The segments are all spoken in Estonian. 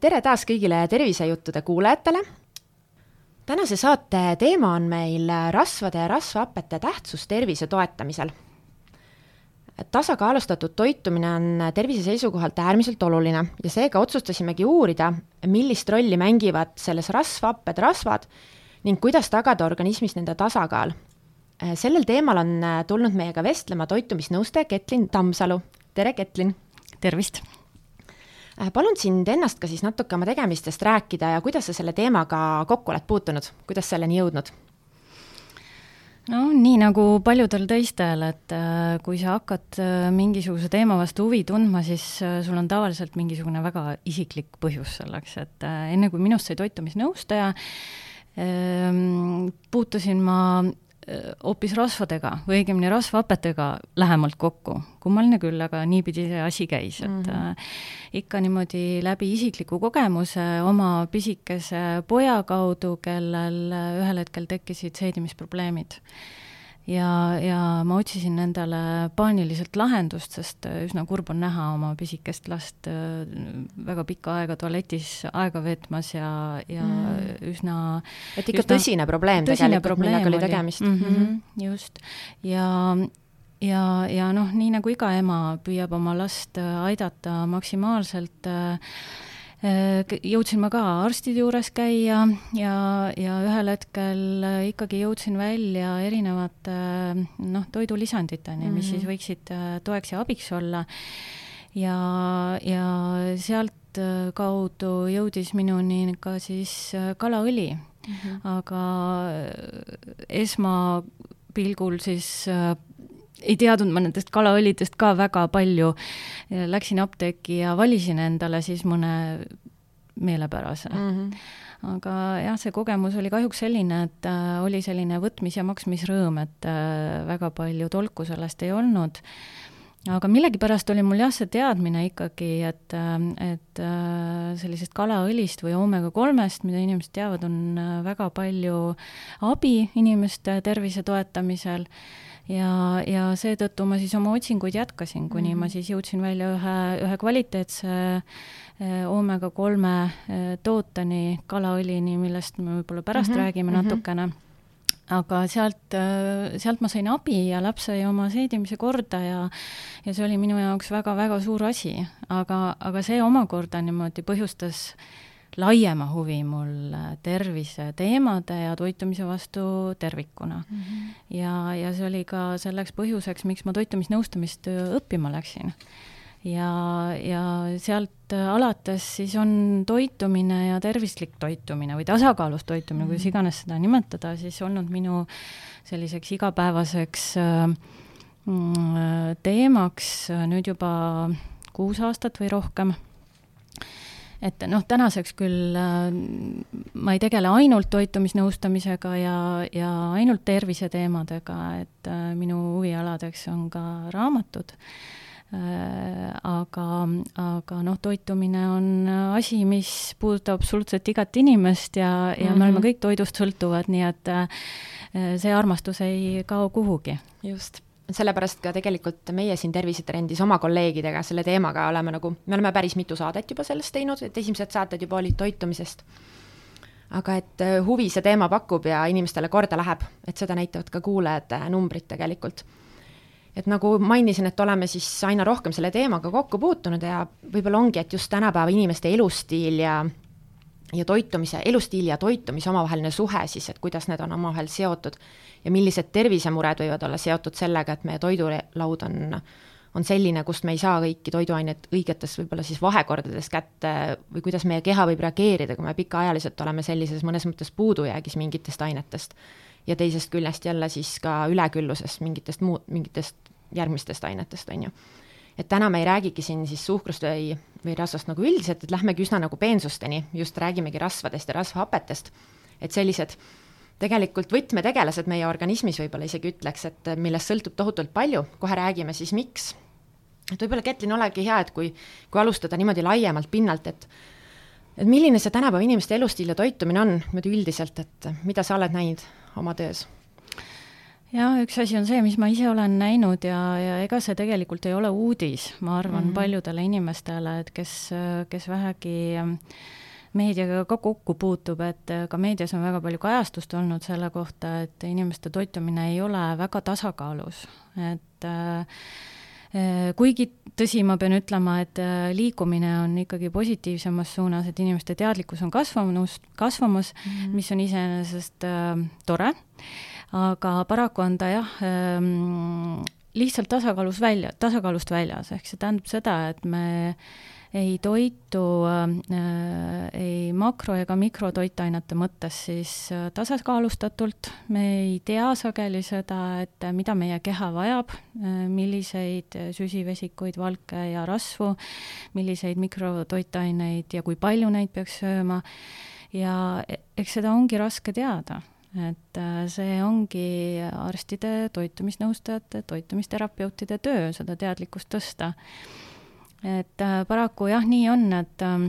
tere taas kõigile tervisejuttude kuulajatele. tänase saate teema on meil rasvade ja rasvhapete tähtsus tervise toetamisel. tasakaalustatud toitumine on tervise seisukohalt äärmiselt oluline ja seega otsustasimegi uurida, millist rolli mängivad selles rasvhapped, rasvad ning kuidas tagada organismis nende tasakaal. sellel teemal on tulnud meiega vestlema toitumisnõustaja Ketlin Tammsalu. tere, Ketlin! tervist! Äh, palun sind ennast ka siis natuke oma tegemistest rääkida ja kuidas sa selle teemaga kokku oled puutunud, kuidas selleni jõudnud? no nii nagu paljudel teistel, et äh, kui sa hakkad äh, mingisuguse teema vastu huvi tundma, siis sul on tavaliselt mingisugune väga isiklik põhjus selleks, et enne kui minust sai toitumisnõustaja, ähm, puutusin ma hoopis rasvadega või õigemini rasvhapetega lähemalt kokku. kummaline küll, aga niipidi see asi käis, et mm -hmm. ikka niimoodi läbi isikliku kogemuse oma pisikese poja kaudu, kellel ühel hetkel tekkisid seedimisprobleemid ja, ja ma otsisin endale paaniliselt lahendust, sest äh, üsna kurb on näha oma pisikest last äh, väga pikka aega tualetis aega veetmas ja, ja mm. üsna et ikka üsna, tõsine probleem tõsine tegelikult, millega oli tegemist mm. -hmm, just, ja ja, ja noh, nii nagu iga ema püüab oma last äh, aidata maksimaalselt äh, Äh, jõudsin ma ka arstide juures käia ja, ja ühel hetkel äh, ikkagi jõudsin välja erinevate äh, noh, toidulisanditeni mm, -hmm. mis siis mhm. võiksid toeks ja abiks olla. ja, ja sealt kaudu jõudis minuni ka siis kalaõli mm, -hmm. aga esmapilgul siis ei teadnud ma nendest kalaõlidest ka väga palju. Läksin apteeki ja valisin endale siis mõne meelepärase mm. -hmm aga jah, see kogemus oli kahjuks selline, et äh, oli selline võtmis- ja maksmisrõõm, et äh, väga palju tolku sellest ei olnud. aga millegipärast oli mul jah, see teadmine ikkagi, et, äh, et äh, sellisest kalaõlist või oomega kolmest, mida inimesed teavad, on äh, väga palju abi inimeste tervise toetamisel ja, ja seetõttu ma siis oma otsinguid jätkasin, kuni mm -hmm. ma mhm. siis jõudsin välja ühe, ühe kvaliteetse oomega kolme eh, tooteni, kalaõlini, millest me võib-olla pärast mm -hmm. räägime mm -hmm. natukene aga sealt, eh, sealt ma sain abi ja laps sai oma seedimise korda ja ja see oli minu jaoks väga-väga suur asi, aga, aga see omakorda niimoodi põhjustas äh, laiema huvi mul äh, terviseteemade ja toitumise vastu tervikuna mm. -hmm. ja, ja see oli ka selleks põhjuseks, miks ma toitumisnõustamist äh, õppima läksin. ja, ja sealt äh, alates siis on toitumine ja tervislik toitumine või tasakaalus toitumine mm, -hmm. kuidas mhm. iganes seda nimetada, siis olnud minu selliseks igapäevaseks mm, teemaks nüüd juba kuus aastat või rohkem et noh, tänaseks küll äh, ma ei tegele ainult toitumisnõustamisega ja, ja ainult terviseteemadega, et äh, minu huvialadeks on ka raamatud äh,. aga, aga noh, toitumine on asi, mis puudutab absoluutselt igat inimest ja, ja mm -hmm. me oleme mhm. kõik toidust sõltuvad, nii et see armastus ei kao kuhugi. just sellepärast ka tegelikult meie siin Tervisetrendis oma kolleegidega selle teemaga oleme nagu, me oleme päris mitu saadet juba sellest teinud, et esimesed saated juba olid toitumisest. aga et äh, huvi see teema pakub ja inimestele korda läheb, et seda näitavad ka kuulajate numbrid tegelikult. et nagu mainisin, et oleme siis aina rohkem selle teemaga kokku puutunud ja võib-olla ongi, et just tänapäeva inimeste elustiil ja ja toitumise, elustiili ja toitumise omavaheline suhe siis, et kuidas need on omavahel seotud ja millised tervisemured võivad olla seotud sellega, et meie toidulaud on, on selline, kust me ei saa kõiki toiduaineid õigetes võib-olla siis vahekordades kätte või kuidas meie keha võib reageerida, kui me pikaajaliselt oleme sellises mõnes mõttes puudujäägis mingitest ainetest. ja teisest küljest jälle siis ka ülekülluses mingitest muud, mingitest järgmistest ainetest, on ju. Et täna me ei räägigi siin siis suhkrust või, või rasvast nagu üldiselt, et lähmegi üsna nagu peensusteni, just räägimegi rasvadest ja rasvhapetest, et sellised tegelikult võtmetegelased meie organismis võib-olla isegi ütleks, et millest sõltub tohutult palju, kohe räägime siis, miks. et võib-olla, Ketlin, olegi hea, et kui, kui alustada niimoodi laiemalt pinnalt, et et milline see tänapäeva inimeste elustiil ja toitumine on niimoodi üldiselt, et mida sa oled näinud oma töös? Jah, üks asi on see, mis ma ise olen näinud ja, ja ega see tegelikult ei ole uudis, ma arvan mm, -hmm. paljudele inimestele, et kes, kes vähegi meediaga ka kokku puutub, et ka meedias on väga palju kajastust olnud selle kohta, et inimeste toitumine ei ole väga tasakaalus, et äh, kuigi tõsi, ma pean ütlema, et liikumine on ikkagi positiivsemas suunas, et inimeste teadlikkus on kasvamas, kasvamas mm, -hmm. mis on iseenesest äh, tore aga paraku on ta jah ähm,, lihtsalt tasakaalus välja, tasakaalust väljas, ehk see tähendab seda, et me ei toitu äh, ei makro- ega mikrotoitainete mõttes siis äh, tasakaalustatult, me ei tea sageli seda, et äh, mida meie keha vajab äh,, milliseid süsivesikuid, valke ja rasvu, milliseid mikrotoitaineid ja kui palju neid peaks sööma. Ja e-, eks seda ongi raske teada et äh, see ongi arstide, toitumisnõustajate, toitumisterapeutide töö, seda teadlikkust tõsta. et äh, paraku jah, nii on, et äh,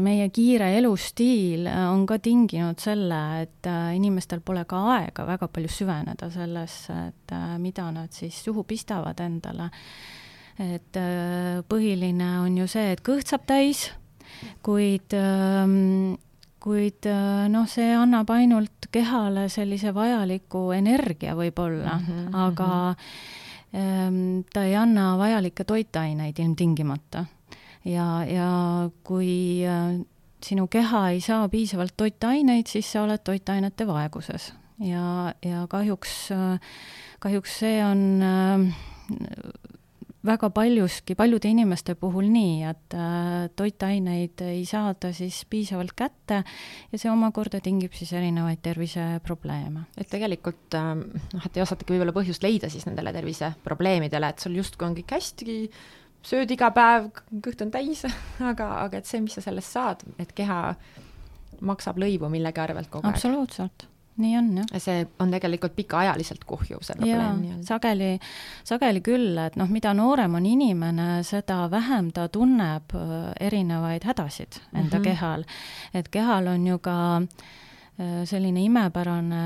meie kiire elustiil on ka tinginud selle, et inimestel pole ka aega väga palju süveneda sellesse, et mida nad siis suhu pistavad endale. et põhiline on ju see, et kõht saab täis, kuid ähm, kuid äh, noh, see annab ainult kehale sellise vajaliku energia võib-olla mm, -hmm, aga ähm, ta ei anna vajalikke toitaineid ilmtingimata. ja, ja kui äh, sinu keha ei saa piisavalt toitaineid, siis sa oled toitainete vaeguses ja, ja kahjuks äh,, kahjuks see on äh, väga paljuski, paljude inimeste puhul nii, et äh, toitaineid ei saada siis piisavalt kätte ja see omakorda tingib siis erinevaid terviseprobleeme. et tegelikult äh, noh, et ei osatagi võib-olla põhjust leida siis nendele terviseprobleemidele, et sul justkui on kõik hästi, sööd iga päev, kõht on täis, aga, aga et see, mis sa sellest saad, et keha maksab lõivu millegi arvelt kogu aeg. absoluutselt nii on, jah. see on tegelikult pikaajaliselt kuhju, see probleem sageli, sageli küll, et noh, mida noorem on inimene, seda vähem ta tunneb äh, erinevaid hädasid enda mm -hmm. kehal. et kehal on ju ka Äh, selline imepärane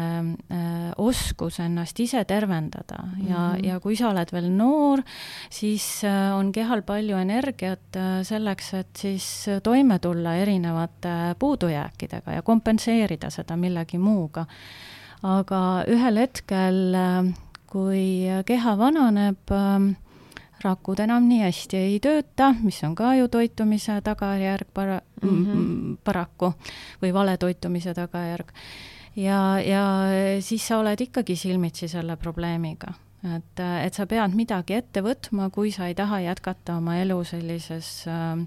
äh, oskus ennast ise tervendada mm -hmm. ja, ja kui sa oled veel noor, siis äh, on kehal palju energiat selleks, et siis toime tulla erinevate puudujääkidega ja kompenseerida seda millegi muuga. aga ühel hetkel, kui keha vananeb, rakud enam nii hästi ei tööta, mis on ka ju toitumise tagajärg para- mm, -hmm. paraku või vale toitumise tagajärg. ja, ja siis sa oled ikkagi silmitsi selle probleemiga et, et sa pead midagi ette võtma, kui sa ei taha jätkata oma elu sellises äh,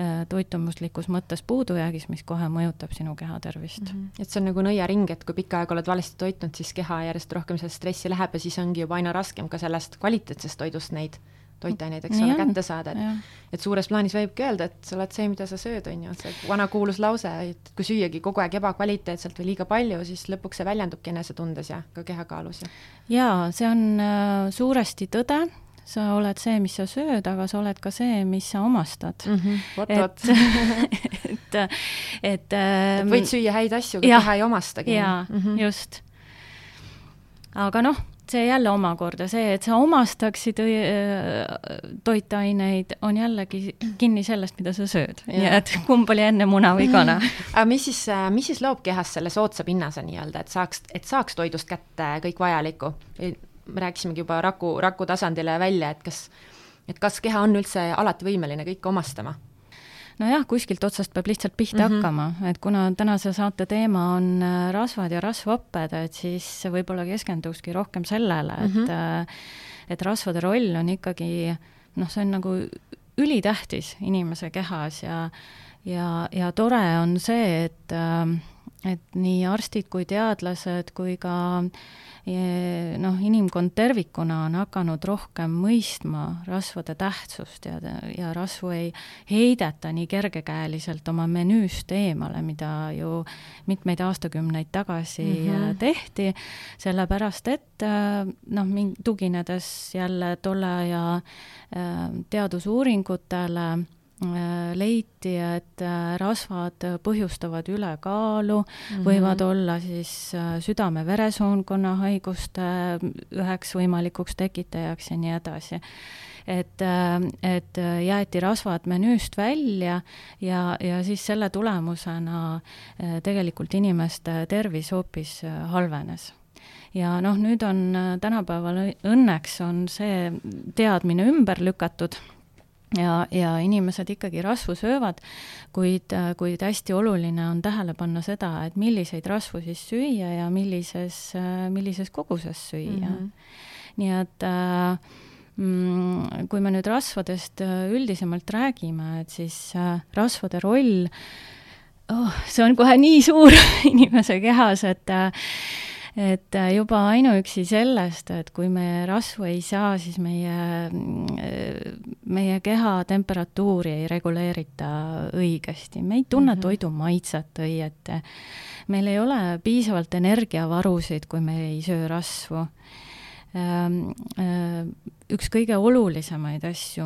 äh toitumuslikus mõttes puudujäägis, mis kohe mõjutab sinu keha tervist mm. -hmm. et see on nagu nõiaring, et kui pikka aega oled valesti toitnud, siis keha järjest rohkem seda stressi läheb ja siis ongi juba aina raskem ka sellest kvaliteetsest toidust neid toitaineid, eks ole, kätte saada, et et suures plaanis võibki öelda, et sa oled see, mida sa sööd, on ju, see vana kuulus lause, et kui süüagi kogu aeg ebakvaliteetselt või liiga palju, siis lõpuks see väljendubki enesetundes ja ka kehakaalus ja. jaa, see on äh, suuresti tõde, sa oled see, mis sa sööd, aga sa oled ka see, mis sa omastad mm. -hmm. Vot, et, et, et, et ähm, võid süüa häid asju, aga keha ei omastagi. jaa mm, -hmm. just. aga noh see jälle omakorda see, et sa omastaksid toitaineid, on jällegi kinni sellest, mida sa sööd. nii et kumb oli enne muna või kana aga mis siis, mis siis loob kehas selle soodsa pinnase nii-öelda, et saaks, et saaks toidust kätte kõik vajalikku? me rääkisimegi juba raku, raku tasandile välja, et kas, et kas keha on üldse alati võimeline kõike omastama? Nojah, kuskilt otsast peab lihtsalt pihta mm -hmm. hakkama, et kuna tänase saate teema on äh, rasvad ja rasvhapped, et siis võib-olla keskendukski rohkem sellele, et mm -hmm. et rasvade roll on ikkagi noh, see on nagu ülitähtis inimese kehas ja ja, ja tore on see, et äh, et nii arstid kui teadlased kui ka äh, noh, inimkond tervikuna on hakanud rohkem mõistma rasvade tähtsust ja, ja rasvu ei heideta nii kergekäeliselt oma menüüst eemale, mida ju mitmeid aastakümneid tagasi mm -hmm. tehti, sellepärast et noh, tuginedes jälle tolle aja teadusuuringutele, leiti, et rasvad põhjustavad ülekaalu mm, -hmm. võivad olla siis südame-veresoonkonna haiguste üheks võimalikuks tekitajaks ja nii edasi. Et, et jäeti rasvad menüüst välja ja, ja siis selle tulemusena tegelikult inimeste tervis hoopis halvenes. Ja noh, nüüd on äh, tänapäeval õnneks on see teadmine ümber lükatud ja, ja inimesed ikkagi rasvu söövad, kuid, äh, kuid hästi oluline on tähele panna seda, et milliseid rasvu siis süüa ja millises, äh, millises koguses süüa mm. -hmm. nii et äh, kui me nüüd rasvadest üldisemalt räägime, et siis rasvade roll oh, see on kohe nii suur inimese kehas, et et äh, juba ainuüksi sellest, et kui me rasvu ei saa, siis meie, äh, meie keha temperatuuri ei reguleerita õigesti, me ei tunne mm -hmm. toidu maitset õieti. meil ei ole piisavalt energiavarusid, kui me ei söö rasvu ähm, äh, üks kõige olulisemaid asju,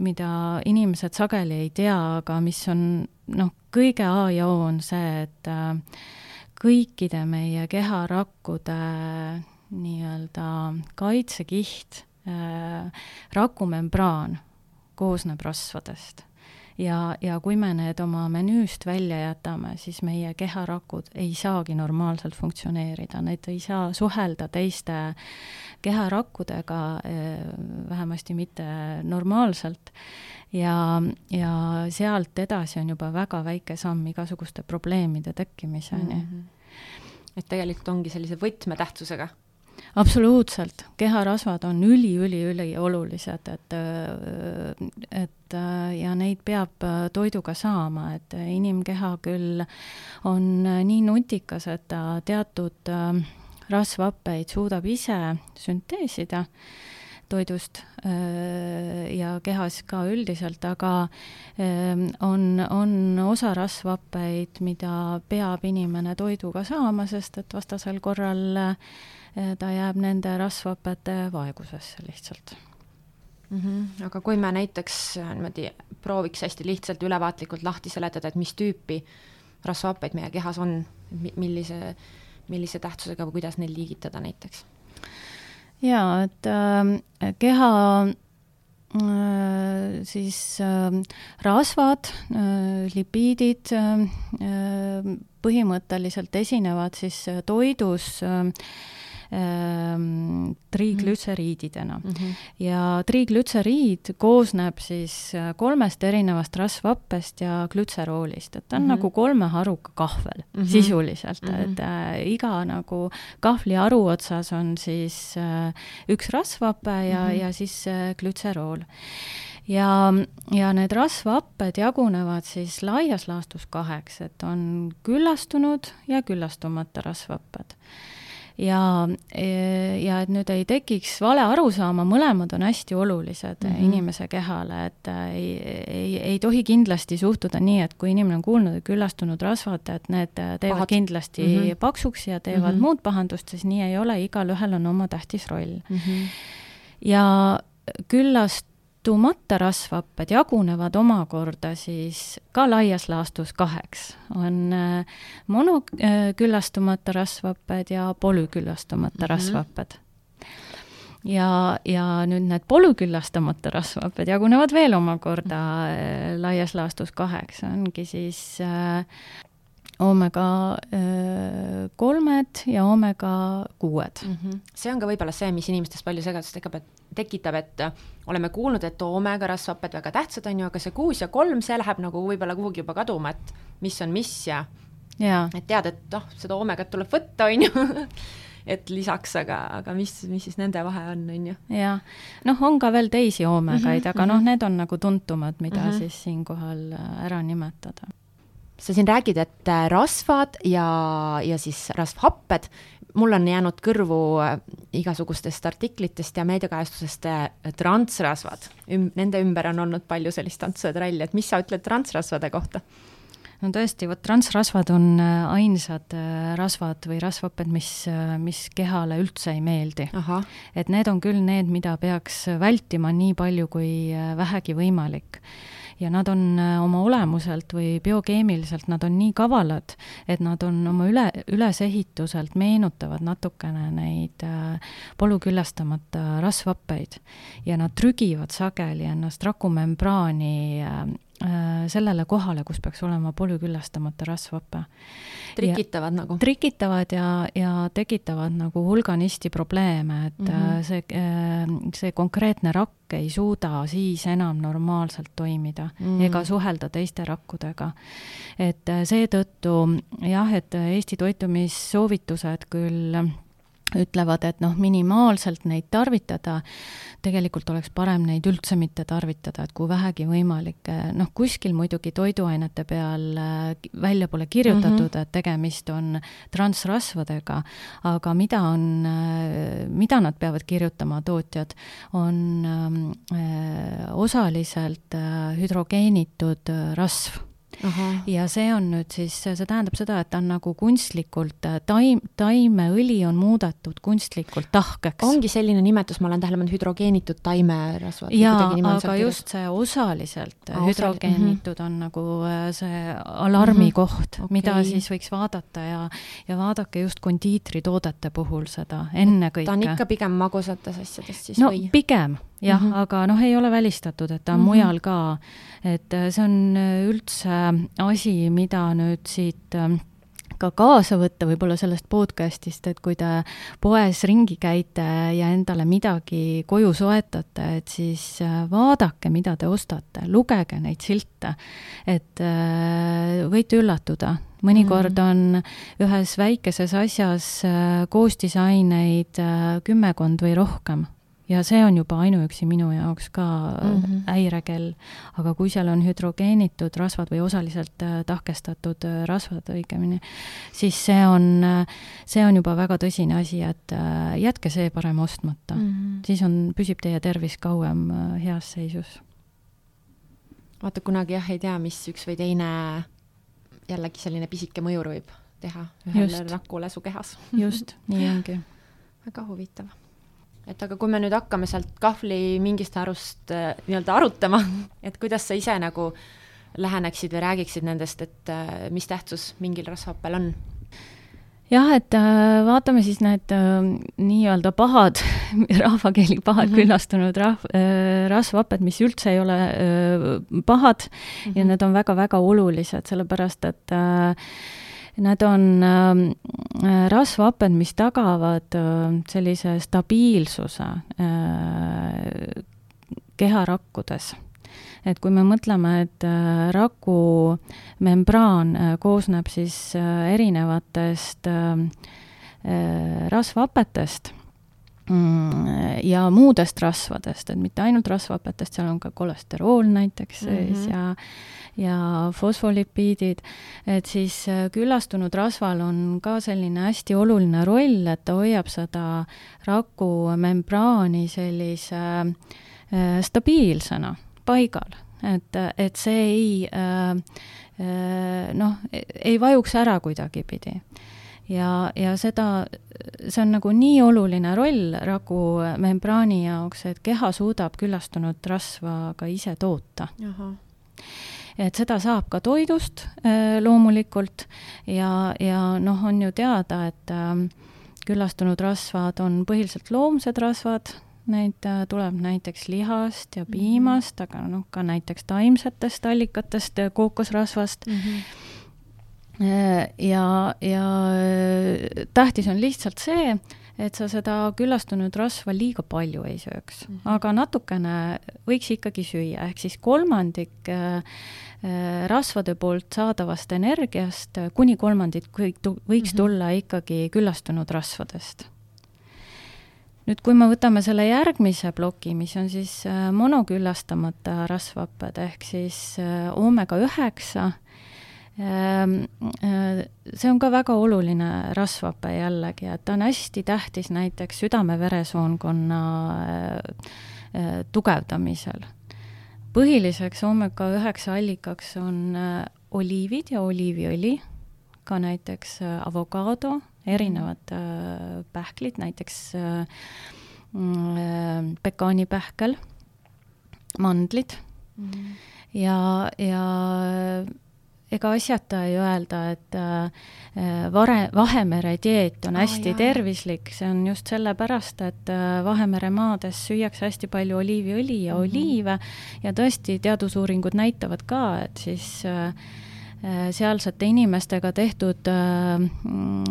mida inimesed sageli ei tea, aga mis on noh, kõige A ja O on see, et kõikide meie keharakkude nii-öelda kaitsekiht äh,, rakumembraan koosneb rasvadest. ja, ja kui me need oma menüüst välja jätame, siis meie keharakud ei saagi normaalselt funktsioneerida, need ei saa suhelda teiste keharakkudega äh,, vähemasti mitte normaalselt ja, ja sealt edasi on juba väga väike samm igasuguste probleemide tekkimiseni mm. -hmm. Et tegelikult ongi sellise võtmetähtsusega? absoluutselt, keharasvad on üli-üli-üliolulised, et, et ja neid peab toiduga saama, et inimkeha küll on nii nutikas, et ta teatud rasvhappeid suudab ise sünteesida toidust äh, ja kehas ka üldiselt, aga ähm, on, on osa rasvhappeid, mida peab inimene toiduga saama, sest et vastasel korral äh, ta jääb nende rasvhapete vaegusesse lihtsalt mm. -hmm. aga kui me näiteks äh, niimoodi prooviks hästi lihtsalt ülevaatlikult lahti seletada, et mis tüüpi rasvhappeid meie kehas on, millise, millise tähtsusega või kuidas neid liigitada näiteks jaa, et äh, keha äh, siis äh, rasvad äh,, lipiidid äh, põhimõtteliselt esinevad siis äh, toidus äh, ähm, triiglütseriididena mm. -hmm. ja triiglütseriid koosneb siis äh, kolmest erinevast rasvhappest ja glütseroolist, et ta on mm -hmm. nagu kolme haruga kahvel mm -hmm. sisuliselt mm, -hmm. et äh, iga nagu kahvli haru otsas on siis äh, üks rasvhape ja mm, -hmm. ja siis äh, glütserool ja, ja need rasvhapped jagunevad siis laias laastus kaheks, et on küllastunud ja küllastumata rasvhapped ja, ja et nüüd ei tekiks vale arusaama, mõlemad on hästi olulised mm -hmm. inimese kehale, et äh, ei, ei, ei tohi kindlasti suhtuda nii, et kui inimene on kuulnud, et küllastunud rasvad, et need äh, teevad Pahad. kindlasti mm -hmm. paksuks ja teevad mm -hmm. muud pahandust, siis nii ei ole, igalühel on oma tähtis roll mm. -hmm. ja küllast külastumata rasvhapped jagunevad omakorda siis ka laias laastus kaheks. on äh, monoküllastumata äh, rasvhapped ja polüküllastumata mm -hmm. rasvhapped ja, ja nüüd need polüküllastamata rasvhapped jagunevad veel omakorda äh, laias laastus kaheks, ongi siis oomega kolmed ja oomega kuued mm. -hmm. see on ka võib-olla see, mis inimestes palju segadust tekitab, et tekitab, et oleme kuulnud, et oomega rasvhapped väga tähtsad, on ju, aga see kuus ja kolm, see läheb nagu võib-olla kuhugi juba kaduma, et mis on mis ja, ja. et tead, et noh, seda oomegat tuleb võtta, on ju et lisaks, aga, aga mis, mis siis nende vahe on, on ju? jaa, noh, on ka veel teisi oomegaid mm, -hmm, aga noh, mhm. need on nagu tuntumad, mida mm -hmm. siis siinkohal ära nimetada sa siin räägid, et äh, rasvad ja, ja siis rasvhapped, mul on jäänud kõrvu äh, igasugustest artiklitest ja meediakajastusest äh, transrasvad Üm,. Nende ümber on olnud palju sellist tantsu ja tralli, et mis sa ütled transrasvade kohta? no tõesti, vot transrasvad on ainsad rasvad või rasvhapped, mis, mis kehale üldse ei meeldi. et need on küll need, mida peaks vältima nii palju kui vähegi võimalik ja nad on oma olemuselt või biokeemiliselt, nad on nii kavalad, et nad on oma üle, ülesehituselt meenutavad natukene neid polüküllastamata rasvhappeid. Ja nad trügivad sageli ennast rakumembraani Äh, sellele kohale, kus peaks olema polüküllastamata rasvhape. trikitavad ja, nagu? trikitavad ja, ja tekitavad nagu hulganisti probleeme, et mm -hmm. see, äh, see konkreetne rakk ei suuda siis enam normaalselt toimida mm -hmm. ega suhelda teiste rakkudega. et seetõttu jah, et Eesti toitumissoovitused küll ütlevad, et noh, minimaalselt neid tarvitada, tegelikult oleks parem neid üldse mitte tarvitada, et kui vähegi võimalik, noh, kuskil muidugi toiduainete peal äh, välja pole kirjutatud mm, -hmm. et tegemist on transrasvadega, aga mida on, äh, mida nad peavad kirjutama, tootjad, on äh, osaliselt hüdrogeenitud rasv ja see on nüüd siis, see tähendab seda, et ta on nagu kunstlikult, äh, taim, taimeõli on muudetud kunstlikult tahkeks. ongi selline nimetus, ma olen tähele pannud, hüdrogeenitud taimerasvad. jaa, aga just see osaliselt ah, hüdrogeenitud mm -hmm. on nagu äh, see alarmi mm -hmm. koht okay., mida siis võiks vaadata ja, ja vaadake just kondiitritoodete puhul seda ennekõike. ta on ikka pigem magusates asjades siis no, või? pigem jah mm, -hmm. aga noh, ei ole välistatud, et ta on mm -hmm. mujal ka. et äh, see on äh, üldse asi, mida nüüd siit äh, ka kaasa võtta võib-olla sellest podcast'ist, et kui te poes ringi käite ja endale midagi koju soetate, et siis vaadake, mida te ostate, lugege neid silte, et võite üllatuda, mõnikord mhm. on ühes väikeses asjas koostisaineid kümmekond või rohkem ja see on juba ainuüksi minu jaoks ka mm -hmm. häirekell. aga kui seal on hüdrogeenitud rasvad või osaliselt äh, tahkestatud äh, rasvad õigemini, siis see on, äh, see on juba väga tõsine asi, et jätke see parem ostmata mm. -hmm. siis on, püsib teie tervis kauem heas seisus. vaata, kunagi jah, ei tea, mis üks või teine jällegi selline pisike mõjur võib teha ühele rakule su kehas. just, nii ongi. väga huvitav et aga kui me nüüd hakkame sealt kahvli mingist arust äh, nii-öelda arutama, et kuidas sa ise nagu läheneksid või räägiksid nendest, et äh, mis tähtsus mingil rasvhappel on? jah, et äh, vaatame siis need nii-öelda pahad, rahvakeeli pahad mm -hmm. küllastunud rahv- rasvhapped, mis üldse ei ole pahad mm -hmm. ja need on väga-väga olulised, sellepärast et äh, Nad on äh, rasvhaped, mis tagavad äh, sellise stabiilsuse äh, keharakkudes. Et kui me mõtleme, et raku membraan koosneb siis erinevatest rasvhapetest mm, ja muudest rasvadest, et mitte ainult rasvhapetest, seal on ka kolesterool näiteks sees mm -hmm. ja ja fosfolipiidid, et siis äh, küllastunud rasval on ka selline hästi oluline roll, et ta hoiab seda rakumembraani sellise äh, stabiilsena paigal, et, et see ei äh, äh, noh, ei vajuks ära kuidagipidi ja, ja seda, see on nagu nii oluline roll rakumembraani jaoks, et keha suudab küllastunud rasva ka ise toota. Et seda saab ka toidust äh, loomulikult. Ja, ja noh, on ju teada, et äh, küllastunud rasvad on põhiliselt loomsed rasvad, neid äh, tuleb näiteks lihast ja piimast mm, -hmm. aga noh, ka näiteks taimsetest allikatest, kookosrasvast. Mm. -hmm ja, ja tähtis on lihtsalt see, et sa seda küllastunud rasva liiga palju ei sööks mm, -hmm. aga natukene võiks ikkagi süüa, ehk siis kolmandik äh, äh rasvade poolt saadavast energiast, äh, kuni kolmandik kõik tu-, võiks mm -hmm. tulla ikkagi küllastunud rasvadest. nüüd, kui me võtame selle järgmise ploki, mis on siis äh, monoküllastamata rasvhapped ehk siis oomega üheksa, äh, see on ka väga oluline rasvhape jällegi, et ta on hästi tähtis näiteks südame-veresoonkonna äh, äh, tugevdamisel. põhiliseks oomega üheksa allikaks on oliivid ja oliiviõli, ka näiteks avokaado, erinevad pähklid, näiteks mm, pekaanipähkel, mandlid mm. -hmm ja, ja ega asjata ei öelda, et äh, vare, Vahemere dieet on hästi oh, tervislik, see on just sellepärast, et äh, Vahemere maades süüakse hästi palju oliiviõli ja mm -hmm. oliive. Ja tõesti, teadusuuringud näitavad ka, et siis äh, sealsete inimestega tehtud mm,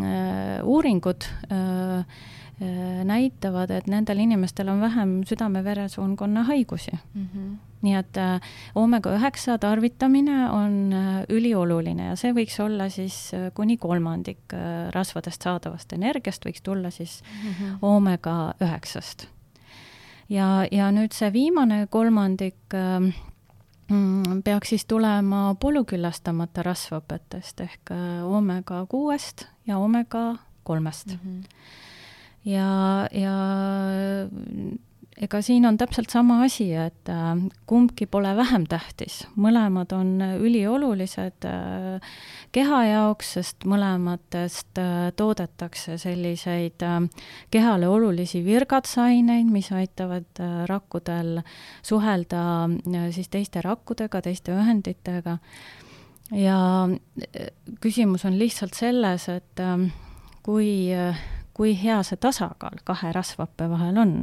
uuringud näitavad, et nendel inimestel on vähem südame-veresoonkonna haigusi mm. -hmm nii et äh, oomega üheksa tarvitamine on äh, ülioluline ja see võiks olla siis äh, kuni kolmandik rasvadest saadavast energiast võiks tulla siis mm -hmm. oomega üheksast. ja, ja nüüd see viimane kolmandik ähm, mm, peaks siis tulema polüküllastamata rasvhapetest ehk oomega kuuest ja oomega kolmest mm. -hmm. Ja, ja ega siin on täpselt sama asi, et äh, kumbki pole vähem tähtis, mõlemad on üliolulised äh, keha jaoks, sest mõlematest äh, toodetakse selliseid kehale olulisi virgatsaineid, mis aitavad rakkudel suhelda siis teiste rakkudega, teiste ühenditega. ja küsimus on lihtsalt selles, et kui, kui hea see tasakaal kahe rasvhappe vahel on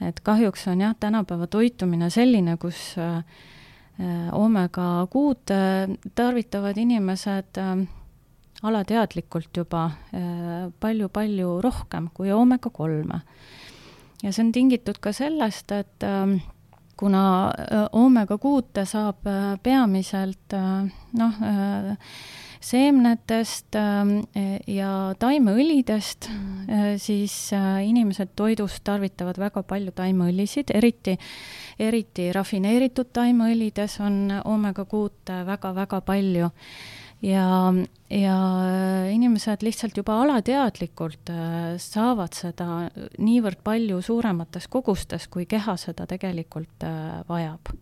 et kahjuks on jah, tänapäeva toitumine selline, kus äh, oomega kuud tarvitavad inimesed äh, alateadlikult juba palju-palju äh, rohkem kui oomega kolme. ja see on tingitud ka sellest, et kuna oomega kuute saab peamiselt noh, seemnetest ähm, ja taimeõlidest mm., siis äh, inimesed toidus tarvitavad väga palju taimeõlisid, eriti, eriti rafineeritud taimeõlides on oomega kuute väga-väga palju ja, ja inimesed lihtsalt juba alateadlikult äh, saavad seda niivõrd palju suuremates kogustes, kui keha seda tegelikult äh, vajab.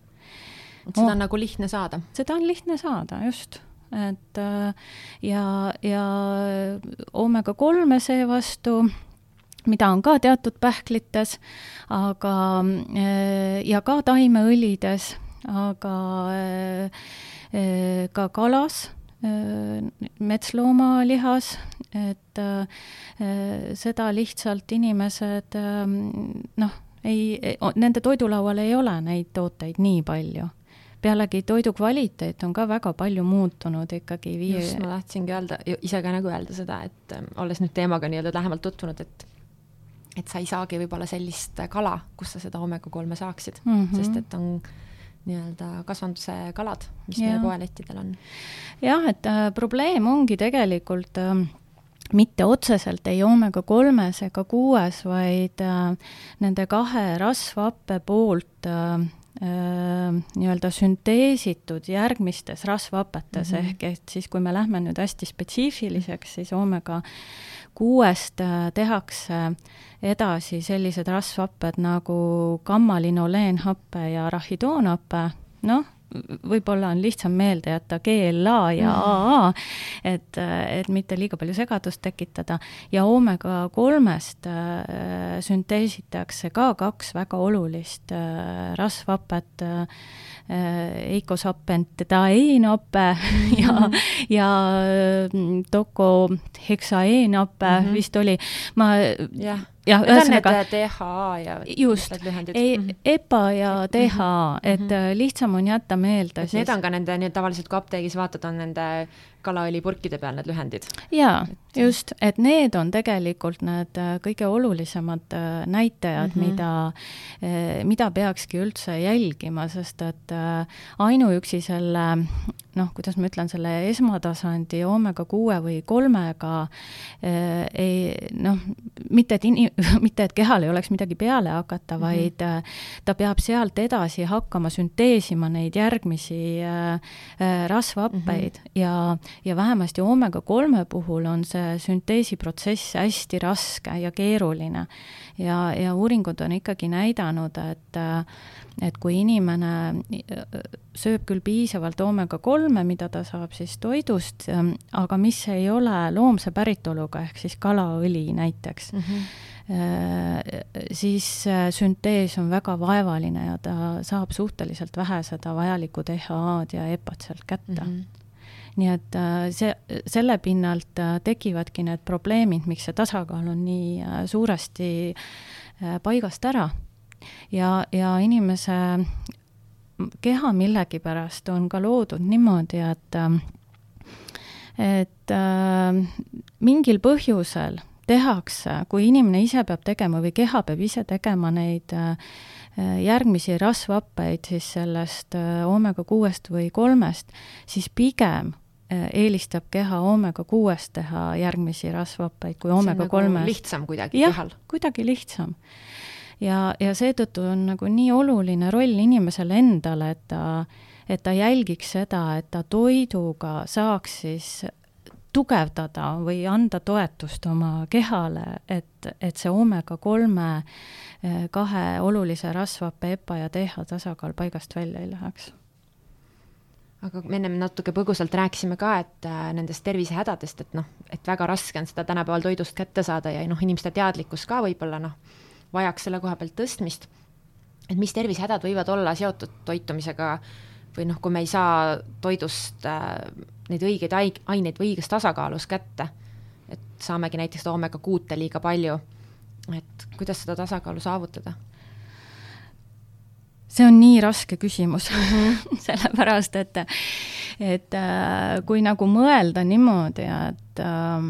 seda on oh, nagu lihtne saada? seda on lihtne saada, just et äh, ja, ja oomega kolme seevastu, mida on ka teatud pähklites, aga äh, ja ka taimeõlides, aga äh, ka kalas metsloomaalihas, et seda lihtsalt inimesed noh, ei, nende toidulaual ei ole neid tooteid nii palju pealegi toidu kvaliteet on ka väga palju muutunud ikkagi viie just, ma tahtsingi öelda, ise ka nagu öelda seda, et ähm, olles nüüd teemaga nii-öelda lähemalt tutvunud, et et sa ei saagi võib-olla sellist kala, kus sa seda oomega kolme saaksid mm, -hmm. sest et on nii-öelda kasvanduse kalad, mis ja. meie poelettidel on. jah, et äh, probleem ongi tegelikult äh, mitte otseselt ei oomega kolmes ega kuues, vaid äh, nende kahe rasvhappe poolt Äh, nii-öelda sünteesitud järgmistes rasvhapetes mm -hmm. ehk et siis, kui me lähme nüüd hästi spetsiifiliseks, siis oomega kuuest tehakse edasi sellised rasvhapped nagu gamma-linoleenhappe ja rahidoonhappe, noh, võib-olla on lihtsam meelde jätta GLA ja. AA, et, et mitte liiga palju segadust tekitada, ja oomega kolmest äh, sünteesitakse ka kaks väga olulist äh, rasvhapet äh,, eikosapentaeenhape mm. ja, ja mm, dokoheksaeenhape mm -hmm. vist oli, ma yeah jah, ühesõnaga. DHA ja just, EPA ja DHA, mhm. et mm -hmm. lihtsam on jätta meelde. need on ka nende, need tavaliselt kui apteegis vaatad, on nende kalaõlipurkide peal need lühendid. jaa, just, et need on tegelikult need äh, kõige olulisemad äh, näitajad mm, -hmm. mida, äh, mida peakski üldse jälgima, sest et ainuüksi selle noh, kuidas ma ütlen, selle esmatasandi oomega kuue või kolmega äh, ei noh, mitte et ini-, mitte et kehal ei oleks midagi peale hakata mm, -hmm. vaid ta peab sealt edasi hakkama sünteesima neid järgmisi äh, rasvhappeid mm -hmm. ja, ja vähemasti oomega kolme puhul on see sünteesiprotsess hästi raske ja keeruline. ja, ja uuringud on ikkagi näidanud, et äh, et kui inimene äh, sööb küll piisavalt oomega kolme, mida ta saab siis toidust, ähm, aga mis ei ole loomse päritoluga, ehk siis kalaõli näiteks mm, -hmm. siis süntees on väga vaevaline ja ta saab suhteliselt vähe seda vajalikku DHA-d ja EPA-d sealt kätte mm. -hmm nii et see, selle pinnalt tekivadki need probleemid, miks see tasakaal on nii suuresti paigast ära. ja, ja inimese keha millegipärast on ka loodud niimoodi, et et äh, mingil põhjusel tehakse, kui inimene ise peab tegema või keha peab ise tegema neid äh, järgmisi rasvhappeid siis sellest äh, oomega kuuest või kolmest, siis pigem äh, eelistab keha oomega kuuest teha järgmisi rasvhappeid kui oomega nagu kolmest. lihtsam kuidagi ja, kehal. kuidagi lihtsam. ja, ja seetõttu on nagu nii oluline roll inimesele endale, et ta et ta jälgiks seda, et ta toiduga saaks siis tugevdada või anda toetust oma kehale, et, et see oomega kolme eh, kahe olulise rasvhappe EPA ja DH tasakaal paigast välja ei läheks aga me ennem natuke põgusalt rääkisime ka, et äh, nendest tervisehädadest, et noh, et väga raske on seda tänapäeval toidust kätte saada ja noh, inimeste teadlikkus ka võib-olla noh, vajaks selle koha pealt tõstmist. et mis tervisehädad võivad olla seotud toitumisega või noh, kui me ei saa toidust äh, neid õigeid aineid või õiges tasakaalus kätte, et saamegi näiteks oomega kuute liiga palju, et kuidas seda tasakaalu saavutada? See on nii raske küsimus mm, -hmm. sellepärast et, et äh, kui nagu mõelda niimoodi, et äh,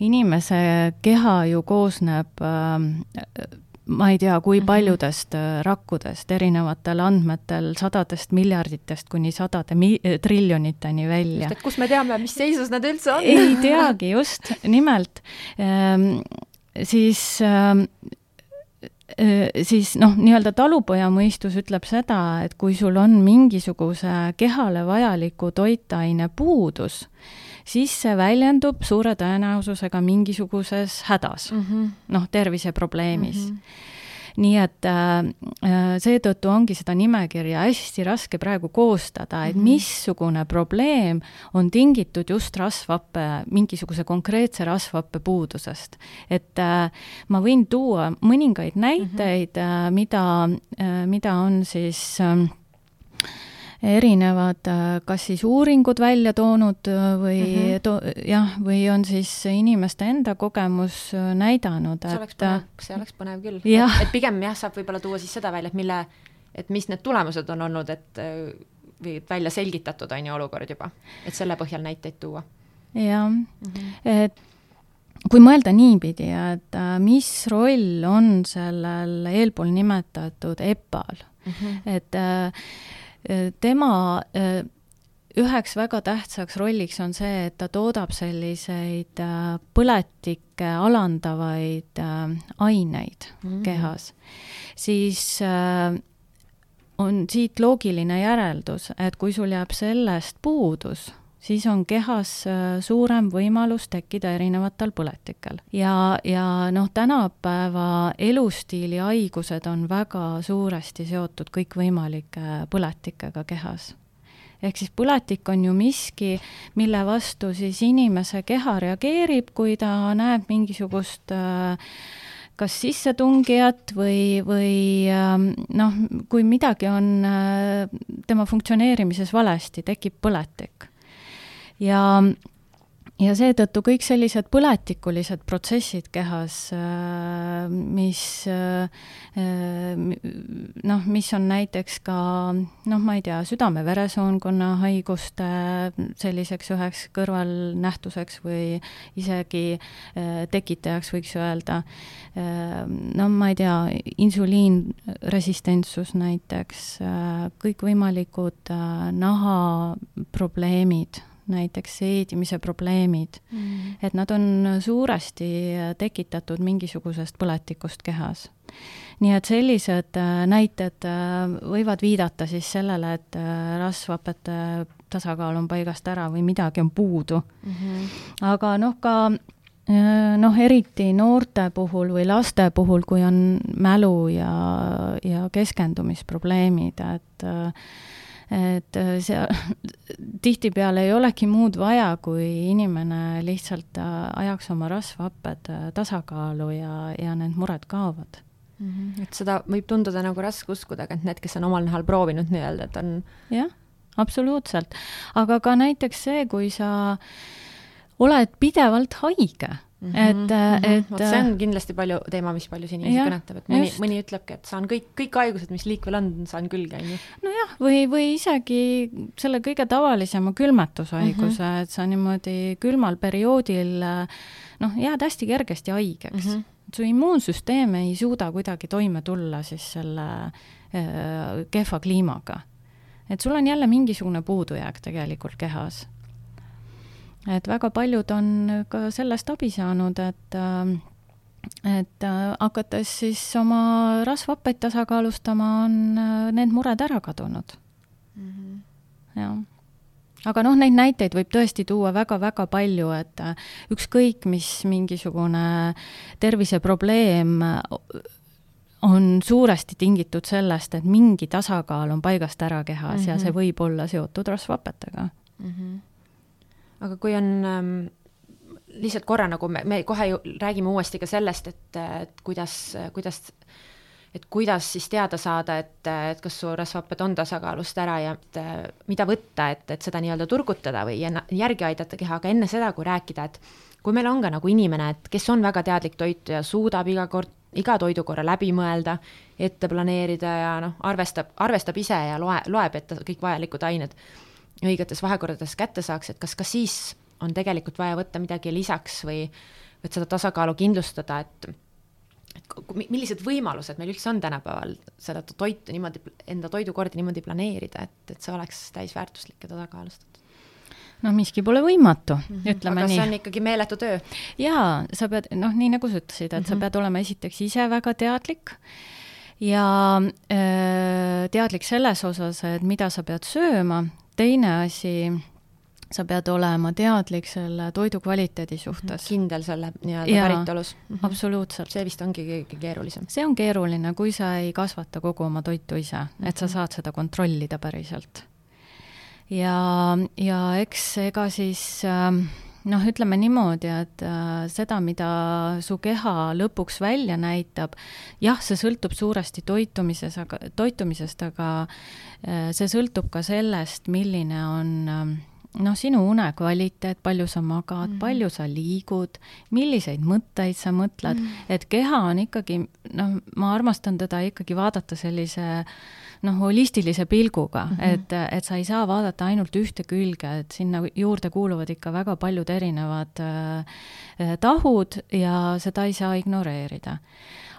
inimese keha ju koosneb äh, ma ei tea, kui mhm. paljudest äh, rakkudest erinevatel andmetel, sadadest miljarditest kuni sadade mi-, triljoniteni välja. just, et kus me teame, mis seisus nad üldse on? ei teagi, just, nimelt ehm,. siis ehm, siis noh, nii-öelda talupoja mõistus ütleb seda, et kui sul on mingisuguse kehale vajaliku toitaine puudus, siis see väljendub suure tõenäosusega mingisuguses hädas mm -hmm., noh, terviseprobleemis mm. -hmm nii et äh, äh, seetõttu ongi seda nimekirja hästi raske praegu koostada, et mm -hmm. missugune probleem on tingitud just rasvhappe, mingisuguse konkreetse rasvhappe puudusest. et äh, ma võin tuua mõningaid näiteid mm, -hmm. mida, mida on siis äh, erinevad äh, kas siis uuringud välja toonud äh, või mm -hmm. to, jah, või on siis inimeste enda kogemus äh, näidanud, et see oleks põnev, see oleks põnev küll. et pigem jah, saab võib-olla tuua siis seda välja, et mille, et mis need tulemused on olnud, et või välja selgitatud, on ju, olukord juba, et selle põhjal näiteid tuua. jah mm, -hmm. et kui mõelda niipidi, et mis roll on sellel eelpool nimetatud EPA-l mm, -hmm. et tema üheks väga tähtsaks rolliks on see, et ta toodab selliseid põletikke alandavaid aineid mm -hmm. kehas, siis on siit loogiline järeldus, et kui sul jääb sellest puudus, siis on kehas äh, suurem võimalus tekkida erinevatel põletikel. ja, ja noh, tänapäeva elustiili haigused on väga suuresti seotud kõikvõimalike põletikega kehas ehk siis põletik on ju miski, mille vastu siis inimese keha reageerib, kui ta näeb mingisugust äh, kas sissetungijat või, või ähm, noh, kui midagi on äh, tema funktsioneerimises valesti, tekib põletik ja ja seetõttu kõik sellised põletikulised protsessid kehas, äh, mis äh, noh, mis on näiteks ka noh, ma ei tea, südame-veresoonkonna haiguste selliseks üheks kõrvalnähtuseks või isegi äh, tekitajaks, võiks öelda. no ma ei tea, insuliinresistentsus näiteks, kõikvõimalikud nahaprobleemid näiteks seedimise probleemid mm., et nad on suuresti tekitatud mingisugusest põletikust kehas. nii et sellised äh, näited äh, võivad viidata siis sellele, et äh, rasvhapete tasakaal on paigast ära või midagi on puudu mm. -hmm. aga noh, ka noh, eriti noorte puhul või laste puhul, kui on mälu ja, ja keskendumisprobleemid, et et äh, see tihtipeale ei olegi muud vaja, kui inimene lihtsalt äh, ajaks oma rasvhapped äh, tasakaalu ja, ja need mured kaovad mm. -hmm. et seda võib tunduda nagu raske uskuda, aga et need, kes on omal nahal proovinud nii-öelda, et on jah, absoluutselt. aga ka näiteks see, kui sa oled pidevalt haige Mm -hmm, et mm, -hmm. et see on kindlasti palju, teema, mis paljusid inimesi kõnetab, et mõni, mõni ütlebki, et saan kõik, kõik haigused, mis liikvel on, saan külge, on ju. nojah, või, või isegi selle kõige tavalisema külmetushaiguse mm, -hmm. et sa niimoodi külmal perioodil noh, jääd hästi kergesti haigeks mm. -hmm. su immuunsüsteem ei suuda kuidagi toime tulla siis selle äh, kehva kliimaga. et sul on jälle mingisugune puudujääk tegelikult kehas et väga paljud on ka sellest abi saanud, et äh, et äh, hakates siis oma rasvhappeid tasakaalustama, on äh, need mured ära kadunud mm. -hmm. jah aga noh, neid näiteid võib tõesti tuua väga-väga palju, et ükskõik, mis mingisugune terviseprobleem on suuresti tingitud sellest, et mingi tasakaal on paigast ära kehas mm -hmm. ja see mhm. võib olla seotud rasvhapetega mm. -hmm aga kui on ähm, lihtsalt korra nagu me, me kohe ju räägime uuesti ka sellest, et, et kuidas, kuidas, et kuidas siis teada saada, et, et kas su rasvhapped on tasakaalust ära ja et, mida võtta, et, et seda nii-öelda turgutada või järgi aidata keha, aga enne seda, kui rääkida, et kui meil on ka nagu inimene, et kes on väga teadlik toituja, suudab iga kord, iga toidukorra läbi mõelda, ette planeerida ja noh, arvestab, arvestab ise ja loe, loeb, et ta kõik vajalikud ained õigetes vahekordades kätte saaks, et kas ka siis on tegelikult vaja võtta midagi lisaks või, et seda tasakaalu kindlustada, et et millised võimalused meil üldse on tänapäeval seda toitu niimoodi, enda toidukorda niimoodi planeerida, et, et see oleks täisväärtuslik ja tasakaalustatud? noh, miski pole võimatu mm, -hmm. ütleme aga nii. see on ikkagi meeletu töö. jaa, sa pead, noh, nii nagu sa ütlesid, et mm -hmm. sa mhm. pead olema esiteks ise väga teadlik ja öö, teadlik selles osas, et mida sa pead sööma, teine asi, sa pead olema teadlik selle toidu kvaliteedi suhtes. kindel selle nii-öelda päritolus mm. -hmm. absoluutselt. see vist ongi kõige keerulisem. see on keeruline, kui sa ei kasvata kogu oma toitu ise mm, -hmm. et sa mhm. saad seda kontrollida päriselt. ja, ja eks ega siis äh, noh, ütleme niimoodi, et äh, seda, mida su keha lõpuks välja näitab, jah, see sõltub suuresti toitumises, aga, toitumisest, aga äh, see sõltub ka sellest, milline on äh, noh, sinu une kvaliteet, palju sa magad mm, -hmm. palju sa liigud, milliseid mõtteid sa mõtled mm, -hmm. et keha on ikkagi, noh, ma armastan teda ikkagi vaadata sellise noh, holistilise pilguga mm, -hmm. et, et sa ei saa vaadata ainult ühte külge, et sinna juurde kuuluvad ikka väga paljud erinevad äh, tahud ja seda ei saa ignoreerida.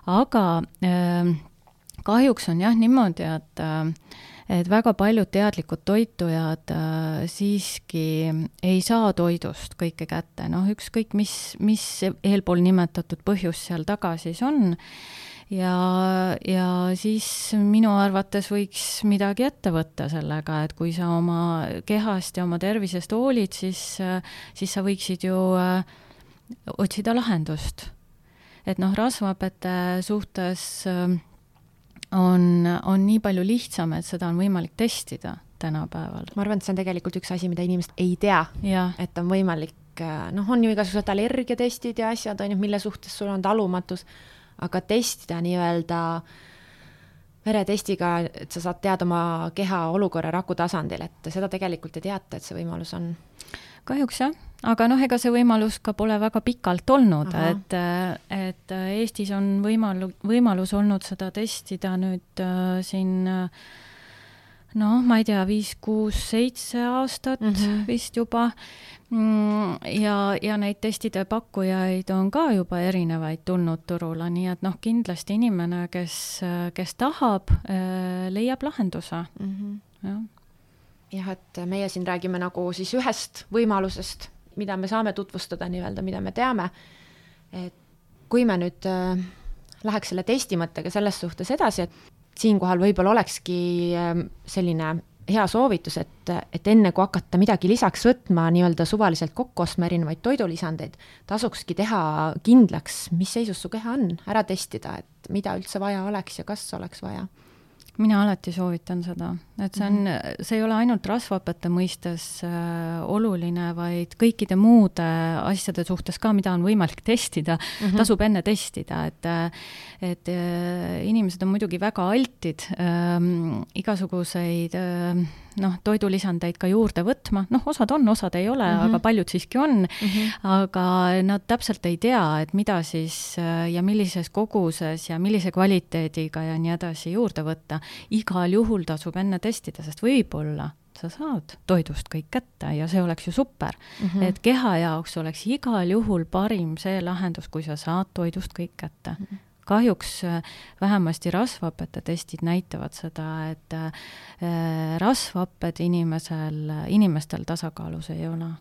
aga äh, kahjuks on jah niimoodi, et äh, et väga paljud teadlikud toitujad äh, siiski ei saa toidust kõike kätte, noh, ükskõik mis, mis eelpool nimetatud põhjus seal taga siis on ja, ja siis minu arvates võiks midagi ette võtta sellega, et kui sa oma kehast ja oma tervisest hoolid, siis, siis sa võiksid ju äh, otsida lahendust. et noh, rasvhapete suhtes äh, on, on nii palju lihtsam, et seda on võimalik testida tänapäeval. ma arvan, et see on tegelikult üks asi, mida inimesed ei tea, et on võimalik, äh, noh, on ju igasugused allergiatestid ja asjad, on ju, mille suhtes sul on talumatus aga testida nii-öelda veretestiga, et sa saad teada oma keha olukorra raku tasandil, et seda tegelikult ei teata, et see võimalus on. kahjuks jah, aga noh, ega see võimalus ka pole väga pikalt olnud, et, et Eestis on võimalu-, võimalus olnud seda testida nüüd äh, siin äh, noh, ma ei tea, viis, kuus, seitse aastat mm -hmm. vist juba mm,. ja, ja neid testide pakkujaid on ka juba erinevaid tulnud turule, nii et noh, kindlasti inimene, kes, kes tahab, äh, leiab lahenduse mm. -hmm. jah jah, et meie siin räägime nagu siis ühest võimalusest, mida me saame tutvustada nii-öelda, mida me teame. et kui me nüüd äh, läheks selle testi mõttega selles suhtes edasi, et siinkohal võib-olla olekski ähm, selline hea soovitus, et, et enne kui hakata midagi lisaks võtma, nii-öelda suvaliselt kokku ostma erinevaid toidulisandeid, tasukski teha kindlaks, mis seisus su keha on, ära testida, et mida üldse vaja oleks ja kas oleks vaja. Mina alati soovitan seda, et see on mm, -hmm. see ei ole ainult rasvhapete mõistes äh, oluline, vaid kõikide muude asjade suhtes ka, mida on võimalik testida mm, -hmm. tasub enne testida, et et äh, inimesed on muidugi väga altid äh, igasuguseid äh, noh, toidulisandeid ka juurde võtma, noh, osad on, osad ei ole mm, -hmm. aga paljud siiski on mm, -hmm. aga nad täpselt ei tea, et mida siis äh, ja millises koguses ja millise kvaliteediga ja nii edasi juurde võtta. igal juhul tasub enne testida, sest võib-olla sa saad toidust kõik kätte ja see oleks ju super mm. -hmm. et keha jaoks oleks igal juhul parim see lahendus, kui sa saad toidust kõik kätte mm. -hmm kahjuks äh, vähemasti rasvhapete testid näitavad seda, et äh, rasvhapped inimesel, inimestel tasakaalus ei ole.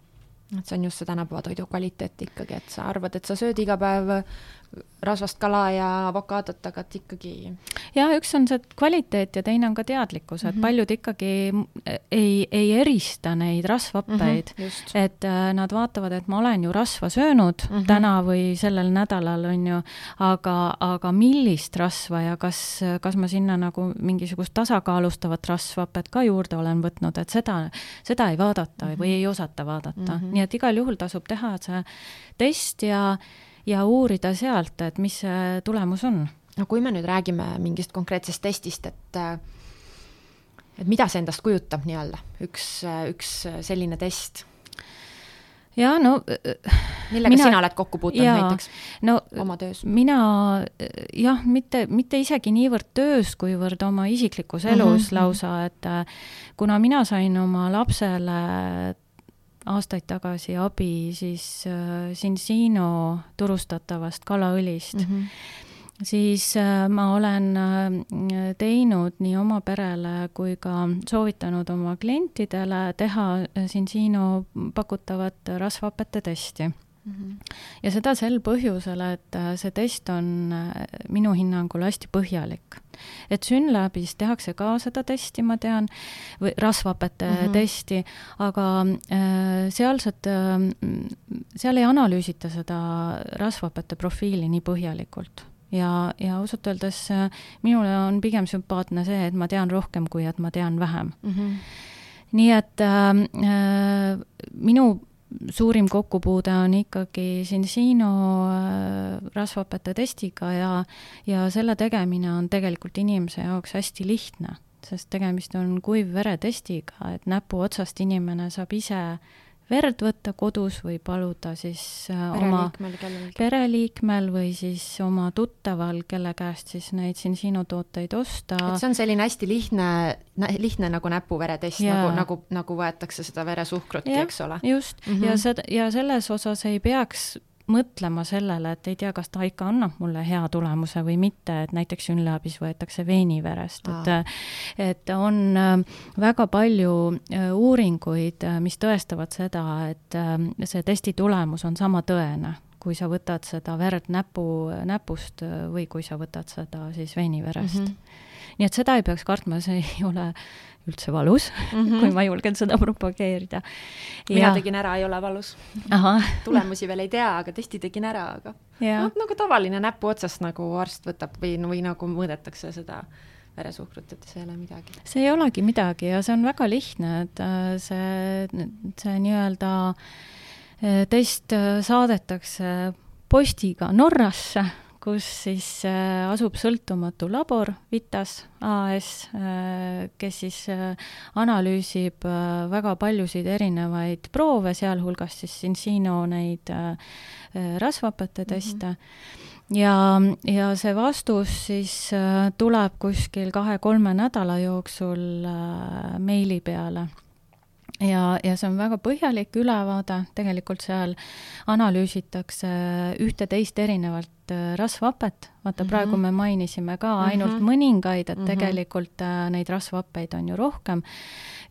Et see on just see tänapäeva toidu kvaliteet ikkagi, et sa arvad, et sa sööd iga päev rasvast kala ja avokaadot, aga et ikkagi. ja üks on see kvaliteet ja teine on ka teadlikkus, et mm -hmm. paljud ikkagi ei, ei erista neid rasvhappeid mm, -hmm, et äh, nad vaatavad, et ma olen ju rasva söönud mm -hmm. täna või sellel nädalal, on ju, aga, aga millist rasva ja kas, kas ma sinna nagu mingisugust tasakaalustavat rasvhapet ka juurde olen võtnud, et seda, seda ei vaadata mm -hmm. või ei osata vaadata mm, -hmm. nii et igal juhul tasub teha see test ja ja uurida sealt, et mis see tulemus on. no kui me nüüd räägime mingist konkreetsest testist, et et mida see endast kujutab nii-öelda, üks, üks selline test? jaa, no millega mina, sina oled kokku puutunud jaa, näiteks no, oma töös? mina jah, mitte, mitte isegi niivõrd töös, kuivõrd oma isiklikus elus mm -hmm. lausa, et kuna mina sain oma lapsele aastaid tagasi abi siis äh, Cincino turustatavast kalaõlist mm, -hmm. siis äh, ma olen äh, teinud nii oma perele kui ka soovitanud oma klientidele teha Cincino pakutavat rasvhapete testi Mm. Ja seda sel põhjusel, et äh, see test on äh, minu hinnangul hästi põhjalik. et Synlabis tehakse ka seda testi, ma tean, või rasvhapete mm -hmm. testi, aga äh, sealsed äh,, seal ei analüüsita seda rasvhapete profiili nii põhjalikult ja, ja ausalt öeldes äh, minule on pigem sümpaatne see, et ma tean rohkem, kui et ma tean vähem mm. -hmm. nii et äh, äh, minu suurim kokkupuude on ikkagi Cincino äh, rasvhapete testiga ja, ja selle tegemine on tegelikult inimese jaoks hästi lihtne, sest tegemist on kuivveretestiga, et näpuotsast inimene saab ise verd võtta kodus või paluda siis äh, oma pereliikmel või siis oma tuttaval, kelle käest siis neid Cincino tooteid osta. et see on selline hästi lihtne, lihtne nagu näpuveretest, nagu, nagu, nagu võetakse seda veresuhkrutki, eks ole. just mm, -hmm. ja seda, ja selles osas ei peaks mõtlema sellele, et ei tea, kas ta ikka annab mulle hea tulemuse või mitte, et näiteks Synlabis võetakse veeniverest, et et on äh, väga palju äh, uuringuid, äh, mis tõestavad seda, et see testi tulemus on sama tõene kui sa võtad seda verd näpu, näpust või kui sa võtad seda siis veiniverest mm. -hmm. Nii et seda ei peaks kartma, see ei ole üldse valus mm, -hmm. kui ma julgen seda propageerida. mina tegin ära, ei ole valus. tulemusi veel ei tea, aga testi tegin ära, aga no, nagu tavaline näpu otsast nagu arst võtab või, või nagu mõõdetakse seda veresuhkrut, et see ei ole midagi. see ei olegi midagi ja see on väga lihtne, et äh, see, see nii-öelda äh, test äh, saadetakse postiga Norrasse kus siis äh, asub sõltumatu labor, Vitas AS, äh, kes siis äh, analüüsib väga paljusid erinevaid proove, sealhulgas siis Cincino neid rasvhapete teste mm. -hmm. ja, ja see vastus siis tuleb kuskil kahe-kolme nädala jooksul meili peale ja, ja see on väga põhjalik ülevaade, tegelikult seal analüüsitakse ühte-teist erinevalt äh, rasvhapet, vaata mm -hmm. praegu me mainisime ka ainult mm -hmm. mõningaid, et mm -hmm. tegelikult äh, neid rasvhappeid on ju rohkem,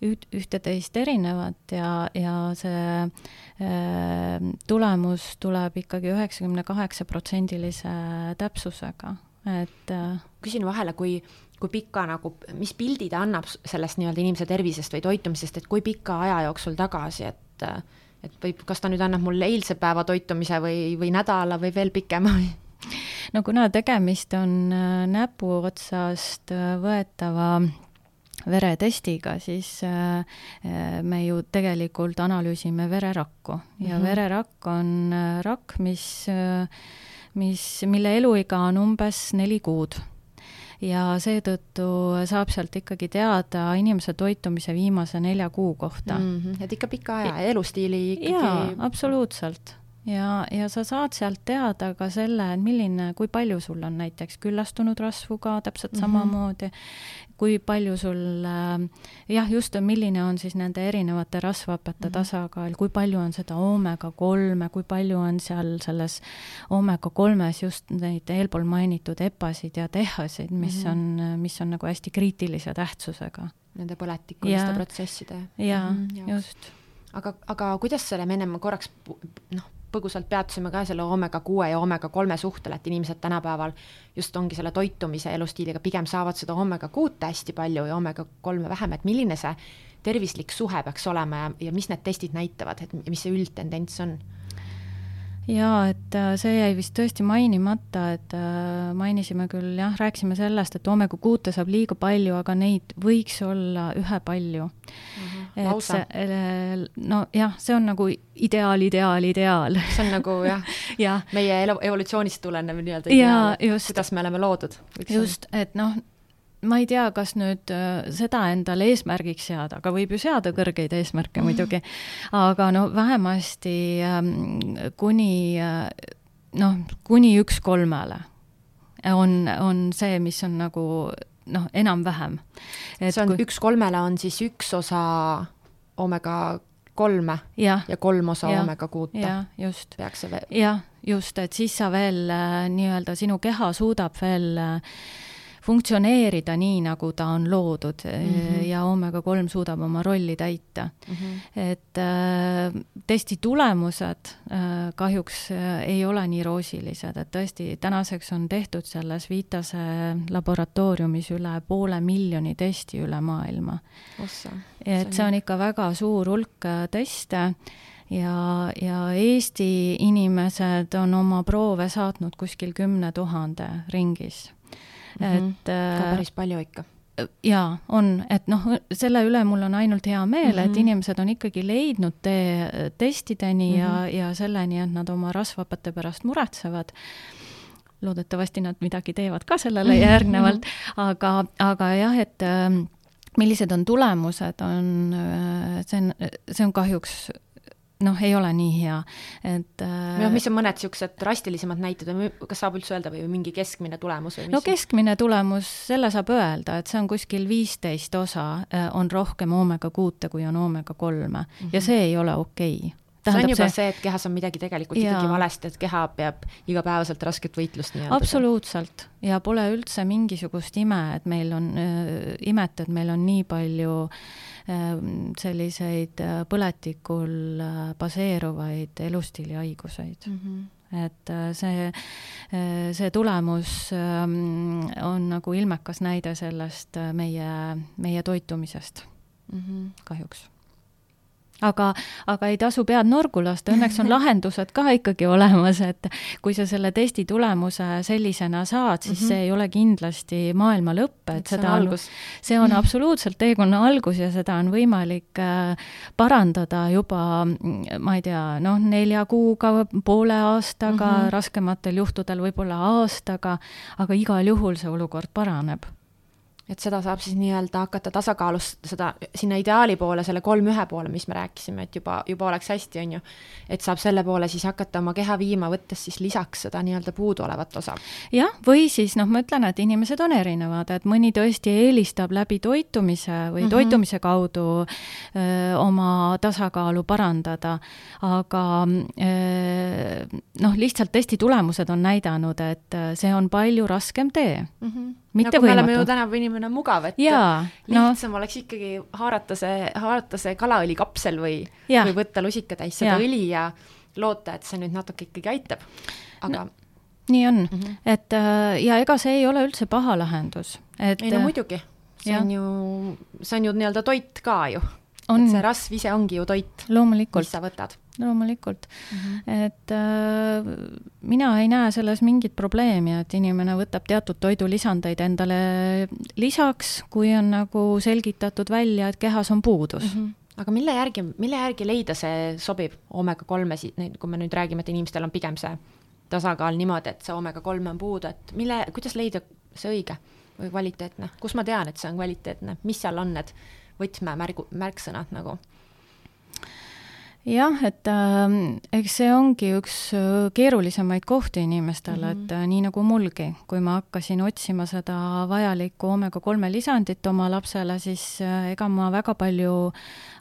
üht, ühte-teist erinevat ja, ja see äh, tulemus tuleb ikkagi üheksakümne kaheksa protsendilise täpsusega, et äh, küsin vahele, kui kui pika nagu, mis pildi ta annab sellest nii-öelda inimese tervisest või toitumisest, et kui pika aja jooksul tagasi, et et võib, kas ta nüüd annab mulle eilse päeva toitumise või, või nädala või veel pikema no kuna tegemist on äh, näpuotsast äh, võetava veretestiga, siis äh, me ju tegelikult analüüsime vererakku ja mm -hmm. vererakk on rakk, mis, mis, mille eluiga on umbes neli kuud ja seetõttu saab sealt ikkagi teada inimese toitumise viimase nelja kuu kohta mm. -hmm. et ikka pika aja, elustiili ikkagi. jaa, absoluutselt ja, ja sa saad sealt teada ka selle, et milline, kui palju sul on näiteks küllastunud rasvu ka täpselt mm -hmm. samamoodi, kui palju sul äh, jah, just, milline on siis nende erinevate rasvhapete mm -hmm. tasakaal, kui palju on seda oomega kolme, kui palju on seal selles oomega kolmes just neid eelpool mainitud epasid ja tehasid, mis mm -hmm. on, mis on nagu hästi kriitilise tähtsusega. Nende põletikuliste protsesside. jaa mm, -hmm, just aga, aga kuidas selle, me ennem korraks noh, põgusalt peatusime ka selle oomega kuue ja oomega kolme suhtel, et inimesed tänapäeval just ongi selle toitumise elustiiliga pigem saavad seda oomega kuute hästi palju ja oomega kolme vähem, et milline see tervislik suhe peaks olema ja, ja mis need testid näitavad, et mis see üldtendents on? jaa, et äh, see jäi vist tõesti mainimata, et äh, mainisime küll jah, rääkisime sellest, et oomega kuute saab liiga palju, aga neid võiks olla ühepalju mm. -hmm. Et see, äh, nojah, see on nagu ideaal, ideaal, ideaal. see on nagu jah ja. meie evolutsioonist tulenev nii-öelda ideaal, kuidas me oleme loodud. just, et noh, ma ei tea, kas nüüd äh, seda endale eesmärgiks seada, aga võib ju seada kõrgeid eesmärke muidugi, aga no vähemasti ähm, kuni äh, noh, kuni üks kolmele on, on see, mis on nagu noh, enam-vähem. see on kui... üks kolmele on siis üks osa omega kolme ja, ja kolm osa ja, omega kuute. just. peaks see veel. jah, just, et siis sa veel äh, nii-öelda, sinu keha suudab veel äh, funktsioneerida nii, nagu ta on loodud mm -hmm. ja oomega kolm suudab oma rolli täita mm. -hmm. et äh, testi tulemused äh, kahjuks äh, ei ole nii roosilised, et tõesti, tänaseks on tehtud selles Vitase laboratooriumis üle poole miljoni testi üle maailma. et see on ikka väga suur hulk äh, teste ja, ja Eesti inimesed on oma proove saatnud kuskil kümne tuhande ringis -hmm. et ka äh, päris palju ikka jaa, on, et noh, selle üle mul on ainult hea meel mm, -hmm. et mhm. inimesed on ikkagi leidnud tee testideni mm -hmm. ja, mhm. ja selleni, et nad oma rasvhapete pärast muretsevad. loodetavasti nad midagi teevad ka sellele järgnevalt, aga, aga jah, et ähm, millised on tulemused, on, äh, see on, see on kahjuks noh, ei ole nii hea, et äh, noh, mis on mõned niisugused drastilisemad näited või kas saab üldse öelda või mingi keskmine tulemus või mis? no keskmine tulemus, selle saab öelda, et see on kuskil viisteist osa äh, on rohkem oomega kuute, kui on oomega kolme mm -hmm. ja see ei ole okei okay see on juba see, et kehas on midagi tegelikult ja. ikkagi valesti, et keha peab igapäevaselt rasket võitlust nii-öelda. absoluutselt ja pole üldse mingisugust ime, et meil on äh,, imet, et meil on nii palju äh, selliseid äh, põletikul äh, baseeruvaid elustiilihaiguseid mm. -hmm. et äh, see, see tulemus ähm, on nagu ilmekas näide sellest meie, meie toitumisest mm -hmm. kahjuks aga, aga ei tasu pead norgu lasta, õnneks on lahendused ka ikkagi olemas, et kui sa selle testi tulemuse sellisena saad, siis mm -hmm. see ei ole kindlasti maailma lõpp, et seda on, see on absoluutselt teekonna algus ja seda on võimalik äh, parandada juba, ma ei tea, noh, nelja kuuga, poole aastaga mm, -hmm. raskematel juhtudel võib-olla aastaga, aga igal juhul see olukord paraneb et seda saab siis nii-öelda hakata tasakaalust seda sinna ideaali poole, selle kolm-ühe poole, mis me rääkisime, et juba, juba oleks hästi, on ju. et saab selle poole siis hakata oma keha viima, võttes siis lisaks seda nii-öelda puuduolevat osa. jah, või siis noh, ma ütlen, et inimesed on erinevad, et mõni tõesti eelistab läbi toitumise või mm -hmm. toitumise kaudu öö, oma tasakaalu parandada, aga öö, noh, lihtsalt testi tulemused on näidanud, et see on palju raskem tee mm. -hmm mitte nagu võimatu. me oleme ju tänapäeva inimene mugav, et Jaa, lihtsam no. oleks ikkagi haarata see, haarata see kalaõlikapsel või, või võtta lusikatäis seda ja. õli ja loota, et see nüüd natuke ikkagi aitab, aga no, nii on mm, -hmm. et äh, ja ega see ei ole üldse paha lahendus, et ei no muidugi, see on ju, see on ju nii-öelda toit ka ju. et see rasv ise ongi ju toit, mis sa võtad loomulikult mm. -hmm. et äh, mina ei näe selles mingit probleemi, et inimene võtab teatud toidulisandeid endale lisaks, kui on nagu selgitatud välja, et kehas on puudus mm. -hmm aga mille järgi, mille järgi leida see sobib oomega kolme, kui me nüüd räägime, et inimestel on pigem see tasakaal niimoodi, et see oomega kolm on puudu, et mille, kuidas leida see õige või kvaliteetne, kus ma tean, et see on kvaliteetne, mis seal on need võtmemärgu, märksõnad nagu? Jah, et äh, eks see ongi üks äh, keerulisemaid kohti inimestele mm, -hmm. et äh, nii nagu mulgi, kui ma hakkasin otsima seda vajalikku oomega kolme lisandit oma lapsele, siis äh, ega ma väga palju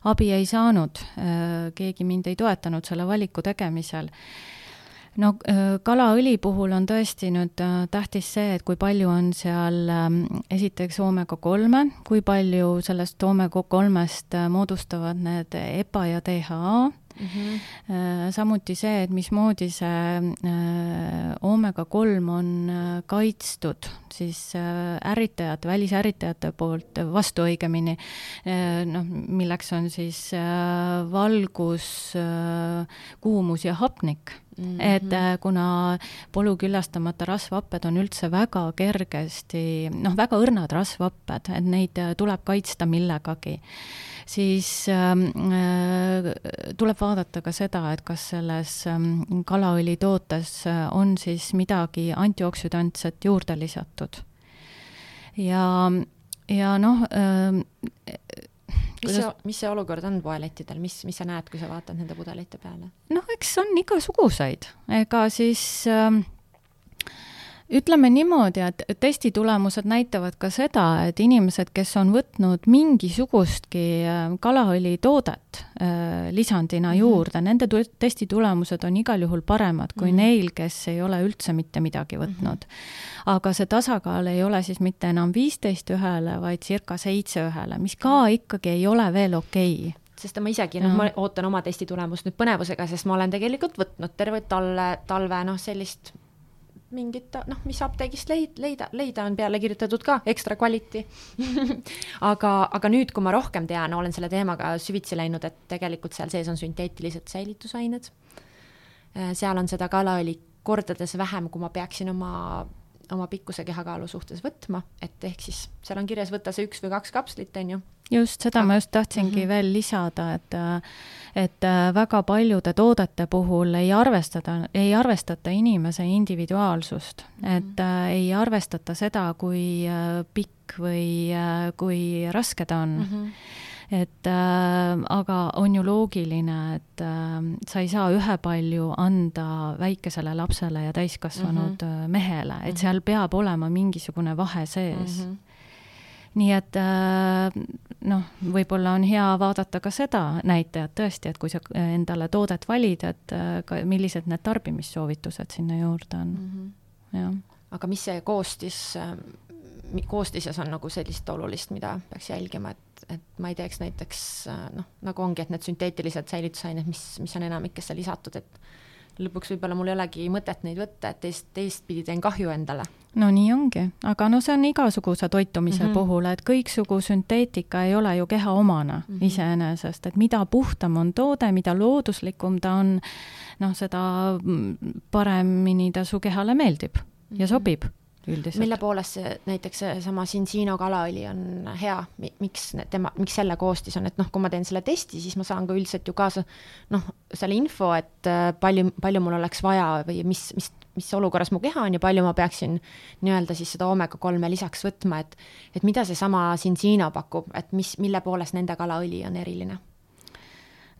abi ei saanud äh,. keegi mind ei toetanud selle valiku tegemisel no äh, kalaõli puhul on tõesti nüüd äh, tähtis see, et kui palju on seal ähm, esiteks oomega kolme, kui palju sellest oomega kolmest äh, moodustavad need EPA ja DHA mm. -hmm. samuti see, et mismoodi see oomega kolm on kaitstud siis ärritajad, välisärritajate poolt, vastu õigemini, noh, milleks on siis valgus, kuumus ja hapnik Mm -hmm. et äh, kuna polüküllastamata rasvhapped on üldse väga kergesti, noh, väga õrnad rasvhapped, et neid äh, tuleb kaitsta millegagi, siis ähm, äh, tuleb vaadata ka seda, et kas selles äh, kalaõlitootes äh, on siis midagi antioksüdantset juurde lisatud. ja, ja noh äh,, mis see, mis see olukord on poelettidel, mis, mis sa näed, kui sa vaatad nende pudelite peale? noh, eks on igasuguseid, ega siis äh, ütleme niimoodi, et testitulemused näitavad ka seda, et inimesed, kes on võtnud mingisugustki äh, kalaõlitoodet äh, lisandina -hmm. juurde, nende testitulemused on igal juhul paremad kui mm -hmm. neil, kes ei ole üldse mitte midagi võtnud mm. -hmm. aga see tasakaal ei ole siis mitte enam viisteist ühele, vaid circa seitse ühele, mis ka ikkagi ei ole veel okei okay sest ma isegi, noh, ma ootan oma testitulemust nüüd põnevusega, sest ma olen tegelikult võtnud terve talve, talve noh, sellist mingit, noh, mis apteegist leid-, leida, leida on peale kirjutatud ka ekstra kvaliti aga, aga nüüd, kui ma rohkem tean, olen selle teemaga süvitsi läinud, et tegelikult seal sees on sünteetilised säilitusained. Äh, seal on seda kalaõli kordades vähem, kui ma peaksin oma, oma pikkuse kehakaalu suhtes võtma, et ehk siis seal on kirjas, võta see üks või kaks kapslit, on ju just, seda ma just tahtsingi mm -hmm. veel lisada, et et äh, väga paljude toodete puhul ei arvestada, ei arvestata inimese individuaalsust mm, -hmm. et äh, ei arvestata seda, kui äh, pikk või äh, kui raske ta on mm. -hmm et äh, aga on ju loogiline, et äh, sa ei saa ühepalju anda väikesele lapsele ja täiskasvanud mm -hmm. mehele, et mhm. seal peab olema mingisugune vahe sees mm. -hmm nii et äh, noh, võib-olla on hea vaadata ka seda näitajat tõesti, et kui sa endale toodet valid, et äh, ka millised need tarbimissoovitused sinna juurde on mm, -hmm. jah. aga mis see koostis, koostises on nagu sellist olulist, mida peaks jälgima, et, et ma ei teeks näiteks noh, nagu ongi, et need sünteetilised säilitusained, mis, mis on enamikesse lisatud, et lõpuks võib-olla mul ei olegi mõtet neid võtta, et teist, teistpidi teen kahju endale. no nii ongi, aga no see on igasuguse toitumise mm -hmm. puhul, et kõiksugu sünteetika ei ole ju keha omane mm -hmm. iseenesest, et mida puhtam on toode, mida looduslikum ta on, noh, seda paremini ta su kehale meeldib mm -hmm. ja mhm. sobib üldiselt. mille poolest see näiteks seesama Cincino kalaõli on hea, miks tema, miks selle koostis on, et noh, kui ma teen selle testi, siis ma saan ka üldiselt ju kaasa noh, selle info, et äh, palju, palju mul oleks vaja või mis, mis, mis olukorras mu keha on ja palju ma peaksin nii-öelda siis seda oomega kolme lisaks võtma, et et mida seesama Cincino pakub, et mis, mille poolest nende kalaõli on eriline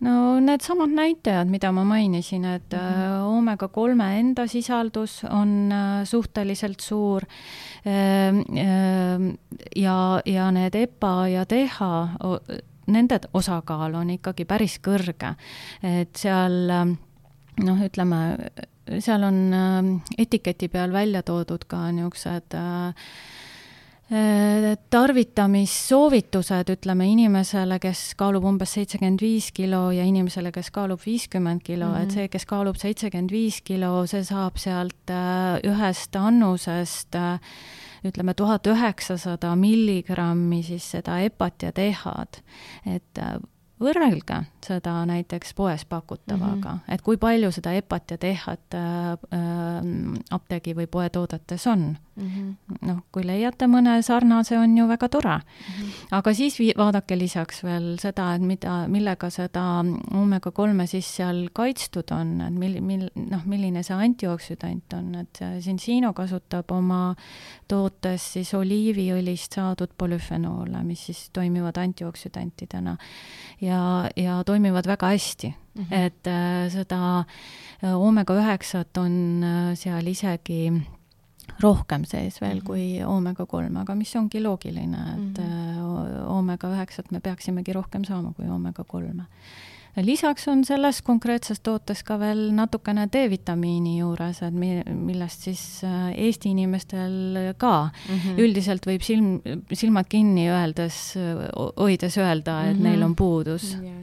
no needsamad näitajad, mida ma mainisin, et mm -hmm. oomega kolme enda sisaldus on äh, suhteliselt suur ähm, ähm, ja, ja need EPA ja DHA, nende osakaal on ikkagi päris kõrge, et seal ähm, noh, ütleme, seal on etiketi peal välja toodud ka niisugused äh, Äh, tarvitamissoovitused, ütleme inimesele, kes kaalub umbes seitsekümmend viis kilo ja inimesele, kes kaalub viiskümmend kilo mm, -hmm. et mhm. see, kes kaalub seitsekümmend viis kilo, see saab sealt äh, ühest annusest äh, ütleme tuhat üheksasada milligrammi siis seda EPA-t ja DHA-d. et võrrelge seda näiteks poes pakutavaga mm, -hmm. et kui palju seda EPA-t ja TH-t äh, äh, apteegi või poetoodetes on mm. -hmm. noh, kui leiate mõne sarnase, on ju väga tore mm. -hmm. aga siis vaadake lisaks veel seda, et mida, millega seda oomega kolme siis seal kaitstud on, et mil-, mil-, noh, milline see antioksüdant on, et Sinsino kasutab oma tootes siis oliiviõlist saadud polüfenoole, mis siis toimivad antioksüdantidena ja, ja toimivad väga hästi mm. -hmm. et äh, seda äh, oomega üheksat on äh, seal isegi rohkem sees veel mm -hmm. kui oomega kolm, aga mis ongi loogiline, et mm -hmm. oomega üheksat me peaksimegi rohkem saama kui oomega kolme lisaks on selles konkreetses tootes ka veel natukene D-vitamiini juures, et mi-, millest siis äh, Eesti inimestel ka mm -hmm. üldiselt võib silm, silmad kinni öeldes, hoides öelda, et mm -hmm. neil on puudus mm.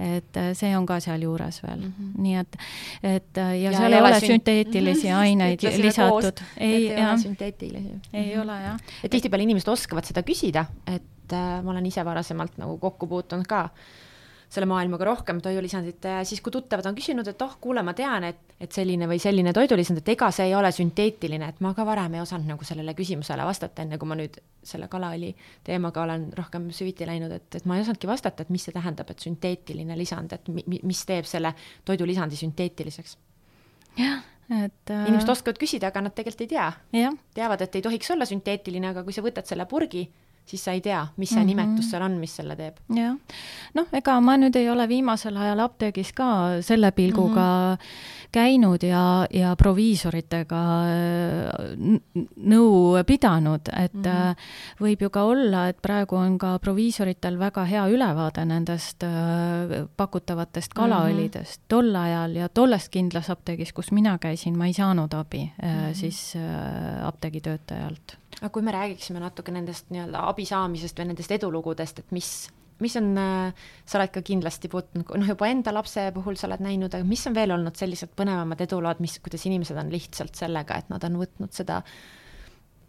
Et äh, see on ka sealjuures veel mm, -hmm. nii et, et äh, ja, ja seal ei ole sünteetilisi mm -hmm. aineid lisatud. ei, ei ole sünteetilisi. ei ole jah. et tihtipeale inimesed oskavad seda küsida, et äh, ma olen ise varasemalt nagu kokku puutunud ka selle maailmaga rohkem toidulisandit, siis kui tuttavad on küsinud, et oh, kuule, ma tean, et, et selline või selline toidulisand, et ega see ei ole sünteetiline, et ma ka varem ei osanud nagu sellele küsimusele vastata, enne kui ma nüüd selle kalaõli teemaga olen rohkem süviti läinud, et, et ma ei osanudki vastata, et mis see tähendab, et sünteetiline lisand, et mi, mis teeb selle toidulisandi sünteetiliseks. jah, et äh... inimesed oskavad küsida, aga nad tegelikult ei tea. teavad, et ei tohiks olla sünteetiline, aga kui sa võtad selle purgi siis sa ei tea, mis see mm -hmm. nimetus seal on, mis selle teeb. jah, noh, ega ma nüüd ei ole viimasel ajal apteegis ka selle pilguga mm -hmm. käinud ja, ja proviisoritega nõu pidanud, et mm -hmm. võib ju ka olla, et praegu on ka proviisoritel väga hea ülevaade nendest äh, pakutavatest kalaõlidest mm -hmm. tol ajal ja tollest kindlas apteegis, kus mina käisin, ma ei saanud abi mm -hmm. siis apteegitöötajalt aga kui me räägiksime natuke nendest nii-öelda abi saamisest või nendest edulugudest, et mis, mis on, äh, sa oled ka kindlasti puutunud, noh, juba enda lapse puhul sa oled näinud, aga mis on veel olnud sellised põnevamad edulood, mis, kuidas inimesed on lihtsalt sellega, et nad on võtnud seda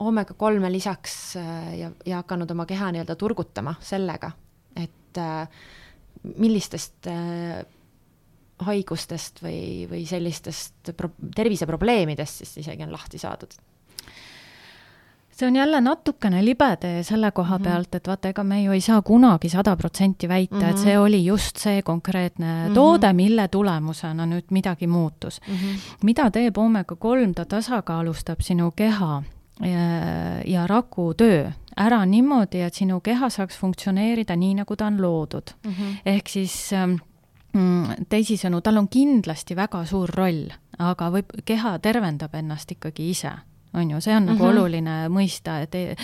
oomega kolme lisaks äh, ja, ja hakanud oma keha nii-öelda turgutama sellega, et äh, millistest haigustest või, või sellistest pro-, terviseprobleemidest siis isegi on lahti saadud see on jälle natukene libe tee selle koha -hmm. pealt, et vaata, ega me ju ei saa kunagi sada protsenti väita mm, -hmm. et see mhm. oli just see konkreetne mm -hmm. toode, mille tulemusena nüüd midagi muutus mm. -hmm. mida teeb oomega kolm, ta tasakaalustab sinu keha ja, ja raku töö ära niimoodi, et sinu keha saaks funktsioneerida nii, nagu ta on loodud mm. -hmm. ehk siis ähm, mm, teisisõnu, tal on kindlasti väga suur roll, aga võib, keha tervendab ennast ikkagi ise on ju, see on nagu mm -hmm. oluline mõista, et ei,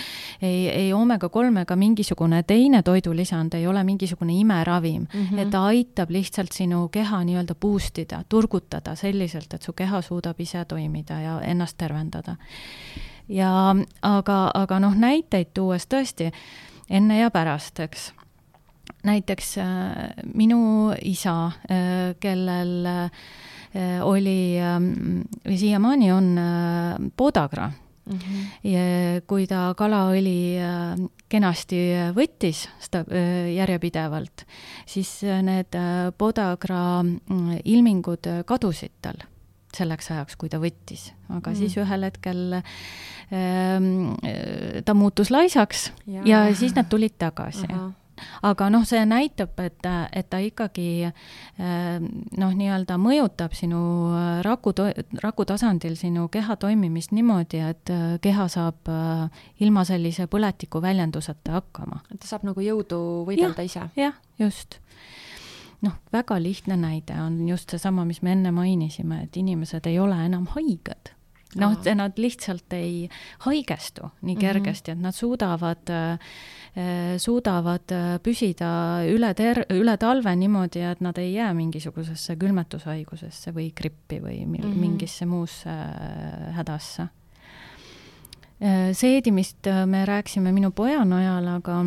ei, ei oomega kolm ega mingisugune teine toidulisand ei ole mingisugune imeravim mm, -hmm. et ta aitab lihtsalt sinu keha nii-öelda boost ida, turgutada selliselt, et su keha suudab ise toimida ja ennast tervendada. ja aga, aga noh, näiteid tuues tõesti, enne ja pärast, eks näiteks äh, minu isa äh,, kellel Äh, oli ähm, või siiamaani on äh, podagra mm. -hmm. ja kui ta kalaõli äh, kenasti võttis sta-, järjepidevalt, siis need podagra ilmingud kadusid tal selleks ajaks, kui ta võttis, aga mm. siis ühel hetkel ähm, ta muutus laisaks ja, ja siis nad tulid tagasi. Aga noh, see näitab, et, et ta ikkagi eh, noh, nii-öelda mõjutab sinu eh, raku, raku tasandil sinu keha toimimist niimoodi, et eh, keha saab ilma sellise põletiku väljenduseta hakkama. et ta saab nagu jõudu võidelda ja, ise? jah, just noh, väga lihtne näide on just seesama, mis me enne mainisime, et inimesed ei ole enam haiged noh, nad lihtsalt ei haigestu nii mhm. kergesti mm, -hmm. et nad suudavad äh, suudavad äh, püsida üle ter-, üle talve niimoodi, et nad ei jää mingisugusesse külmetushaigusesse või grippi või mil- mm, -hmm. mingisse muusse äh, hädasse. seedimist me rääkisime minu poja najal, aga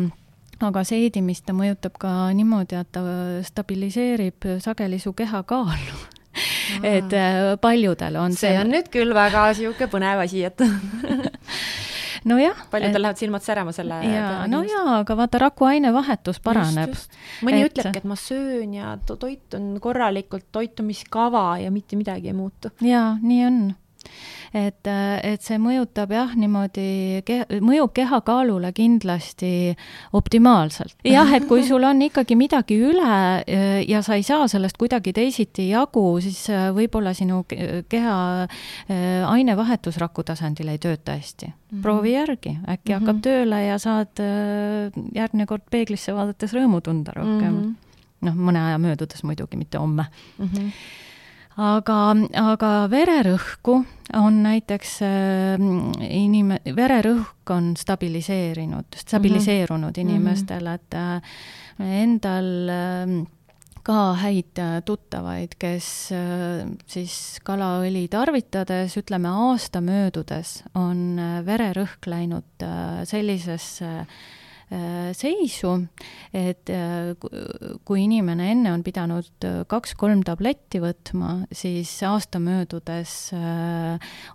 aga seedimist ta mõjutab ka niimoodi, et ta stabiliseerib sageli su kehakaalu et paljudel on see. see on nüüd küll väga niisugune põnev asi, et nojah. paljudel et... lähevad silmad särama selle jaa, no jaa, aga vaata, raku ainevahetus paraneb. mõni et... ütlebki, et ma söön ja toitun korralikult, toitumiskava ja mitte midagi ei muutu. jaa, nii on et, et see mõjutab jah, niimoodi, mõjub kehakaalule kindlasti optimaalselt. jah, et kui sul on ikkagi midagi üle ja sa ei saa sellest kuidagi teisiti jagu, siis võib-olla sinu keha ainevahetus raku tasandil ei tööta hästi mm. -hmm. proovi järgi, äkki mm -hmm. hakkab tööle ja saad järgmine kord peeglisse vaadates rõõmu tunda rohkem mm. -hmm. noh, mõne aja möödudes muidugi, mitte homme mm. -hmm aga, aga vererõhku on näiteks äh, inim-, vererõhk on stabiliseerinud, stabiliseerunud mm -hmm. inimestel, et äh, endal äh, ka häid äh, tuttavaid, kes äh, siis kalaõli tarvitades, ütleme aasta möödudes, on äh, vererõhk läinud sellisesse seisu, et äh, kui inimene enne on pidanud äh, kaks-kolm tabletti võtma, siis aasta möödudes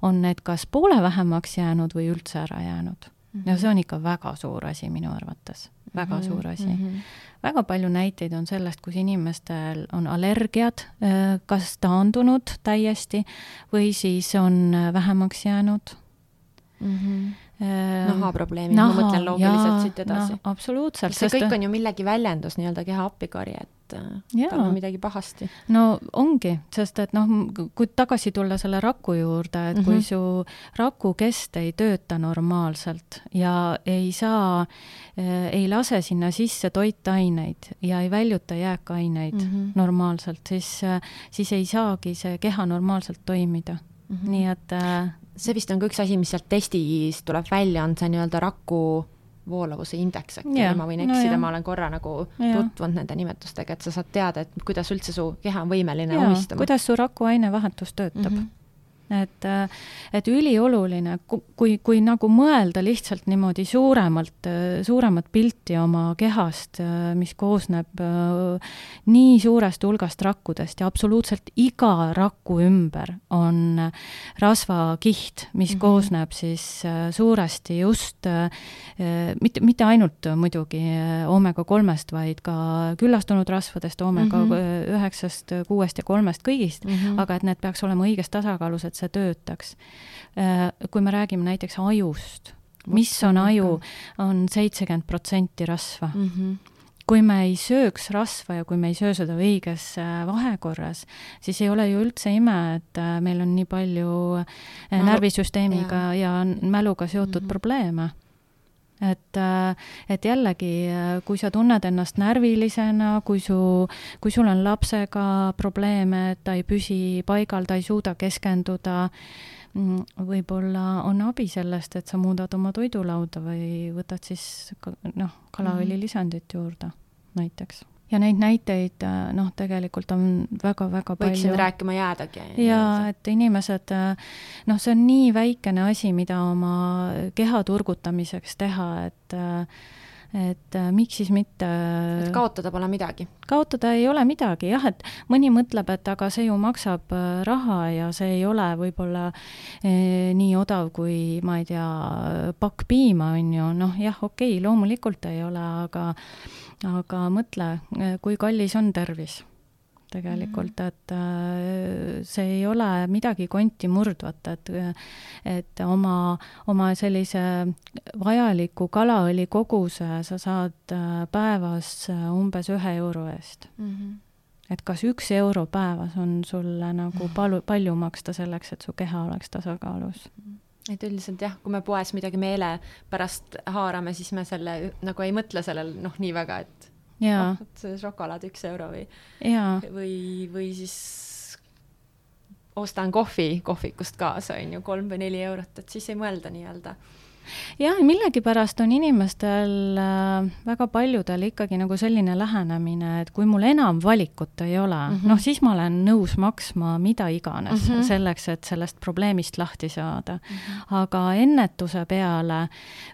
on need kas poole vähemaks jäänud või üldse ära jäänud mm. -hmm. ja see on ikka väga suur asi minu arvates, väga mm -hmm. suur asi mm. -hmm. väga palju näiteid on sellest, kus inimestel on allergiad kas taandunud täiesti või siis on vähemaks jäänud mm. -hmm nahaprobleemid naha,, ma mõtlen loogiliselt jaa, siit edasi no,. absoluutselt. see kõik on ju millegi väljendus, nii-öelda keha appikarje, et äh, tal on midagi pahasti. no ongi, sest et noh, kui tagasi tulla selle raku juurde, et mm -hmm. kui mhm. su rakukest ei tööta normaalselt ja ei saa äh,, ei lase sinna sisse toitaineid ja ei väljuta jääkaineid mm -hmm. normaalselt, siis äh,, siis ei saagi see keha normaalselt toimida mm. -hmm. nii et äh, see vist on ka üks asi, mis sealt testist tuleb välja, on see nii-öelda raku voolavuse indeks äkki yeah., ma võin eksida no,, ma olen korra nagu yeah. tutvunud nende nimetustega, et sa saad teada, et kuidas üldse su keha on võimeline yeah. omistama. kuidas su raku ainevahetus töötab mm. -hmm et, et ülioluline, kui, kui nagu mõelda lihtsalt niimoodi suuremalt, suuremat pilti oma kehast, mis koosneb nii suurest hulgast rakkudest ja absoluutselt iga raku ümber on rasvakiht, mis mm -hmm. koosneb siis suuresti just mitte, mitte ainult muidugi oomega kolmest, vaid ka küllastunud rasvadest, oomega mhm. üheksast mm -hmm., kuuest ja kolmest kõigist mm, -hmm. aga et need peaks olema õiges tasakaalus, et see töötaks. Äh, kui me räägime näiteks ajust, mis on aju, on seitsekümmend protsenti rasva mm. -hmm kui me ei sööks rasva ja kui me ei söö seda õiges äh, vahekorras, siis ei ole ju üldse ime, et äh, meil on nii palju närvisüsteemiga ja, ja mäluga seotud mm -hmm. probleeme et, et jällegi, kui sa tunned ennast närvilisena, kui su, kui sul on lapsega probleeme, et ta ei püsi paigal, ta ei suuda keskenduda, mm, võib-olla on abi sellest, et sa muudad oma toidulauda või võtad siis noh, kalaõlilisandit juurde näiteks ja neid näiteid äh, noh, tegelikult on väga-väga palju. võiksin rääkima jäädagi. ja et inimesed, äh, noh, see on nii väikene asi, mida oma keha turgutamiseks teha, et äh, et miks siis mitte et kaotada pole midagi? kaotada ei ole midagi jah, et mõni mõtleb, et aga see ju maksab raha ja see ei ole võib-olla eh, nii odav kui ma ei tea, pakk piima on ju, noh jah, okei okay,, loomulikult ei ole, aga aga mõtle, kui kallis on tervis tegelikult, mhm. et äh, see ei ole midagi konti murdvat, et, et oma, oma sellise vajaliku kalaõli koguse sa saad äh, päevas äh, umbes ühe euro eest mm. -hmm et kas üks euro päevas on sulle nagu mhm. palu, palju maksta selleks, et su keha oleks tasakaalus mm? -hmm et üldiselt jah, kui me poes midagi meelepärast haarame, siis me selle nagu ei mõtle sellel noh, nii väga, et jaa. oh,, et šokolaad üks euro või, või, või siis ostan kohvi kohvikust kaasa, on ju, kolm või neli eurot, et siis ei mõelda nii-öelda jah, millegipärast on inimestel äh,, väga paljudel ikkagi nagu selline lähenemine, et kui mul enam valikut ei ole mm, -hmm. noh, siis ma olen nõus maksma mida iganes mm -hmm. selleks, et sellest probleemist lahti saada mm. -hmm. aga ennetuse peale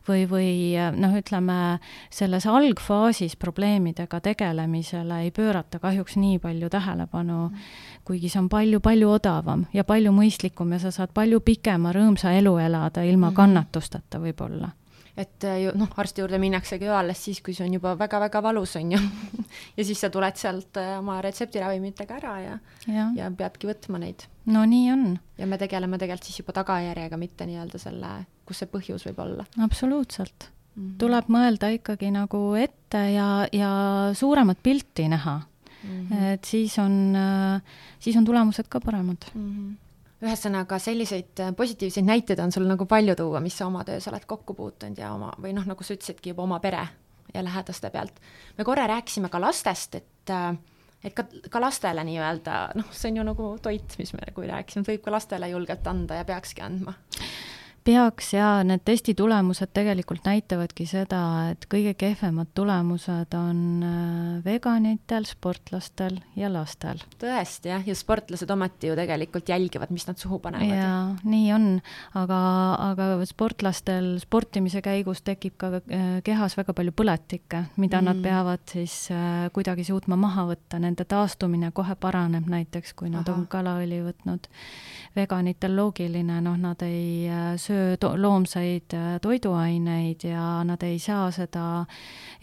või, või noh, ütleme selles algfaasis probleemidega tegelemisele ei pöörata kahjuks nii palju tähelepanu mm, -hmm. kuigi see on palju-palju odavam ja palju mõistlikum ja sa saad palju pikema rõõmsa elu elada ilma mm -hmm. kannatusteta võib-olla et äh, noh, arsti juurde minnaksegi ju alles siis, kui see on juba väga-väga valus, on ju ja siis sa tuled sealt äh, oma retseptiravimitega ära ja, ja., ja peadki võtma neid. no nii on. ja me tegeleme tegelikult siis juba tagajärjega, mitte nii-öelda selle, kus see põhjus võib olla. absoluutselt mm. -hmm. tuleb mõelda ikkagi nagu ette ja, ja suuremat pilti näha mm. -hmm. et siis on, äh, siis on tulemused ka paremad mm. -hmm ühesõnaga, selliseid äh, positiivseid näiteid on sul nagu palju tuua, mis sa oma töös oled kokku puutunud ja oma, või noh, nagu sa ütlesidki juba oma pere ja lähedaste pealt. me korra rääkisime ka lastest, et äh, et ka, ka lastele nii-öelda, noh, see on ju nagu toit, mis me nagu rääkisime, et võib ka lastele julgelt anda ja peakski andma peaks ja need testi tulemused tegelikult näitavadki seda, et kõige kehvemad tulemused on äh, veganitel, sportlastel ja lastel. tõesti jah, ja sportlased ometi ju tegelikult jälgivad, mis nad suhu panevad. jaa, nii on, aga, aga sportlastel sportimise käigus tekib ka äh, kehas väga palju põletikke, mida mm. nad peavad siis äh, kuidagi suutma maha võtta, nende taastumine kohe paraneb näiteks, kui nad Aha. on kalaõli võtnud. veganitel loogiline, noh, nad ei söö söö to-, loomsaid äh, toiduaineid ja nad ei saa seda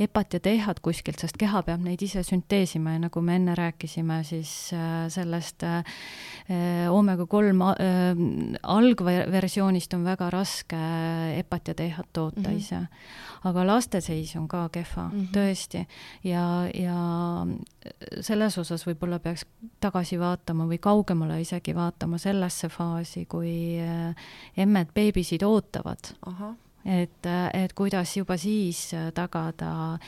EPA-t ja DHA-t kuskilt, sest keha peab neid ise sünteesima ja nagu me enne rääkisime, siis äh, sellest äh, oomega kolm algversioonist on väga raske EPA-t ja DHA-t toota mm -hmm. ise. aga laste seis on ka kehva mm, -hmm. tõesti, ja, ja selles osas võib-olla peaks tagasi vaatama või kaugemale isegi vaatama sellesse faasi, kui emmed, beebid beebisid ootavad. et, et kuidas juba siis tagada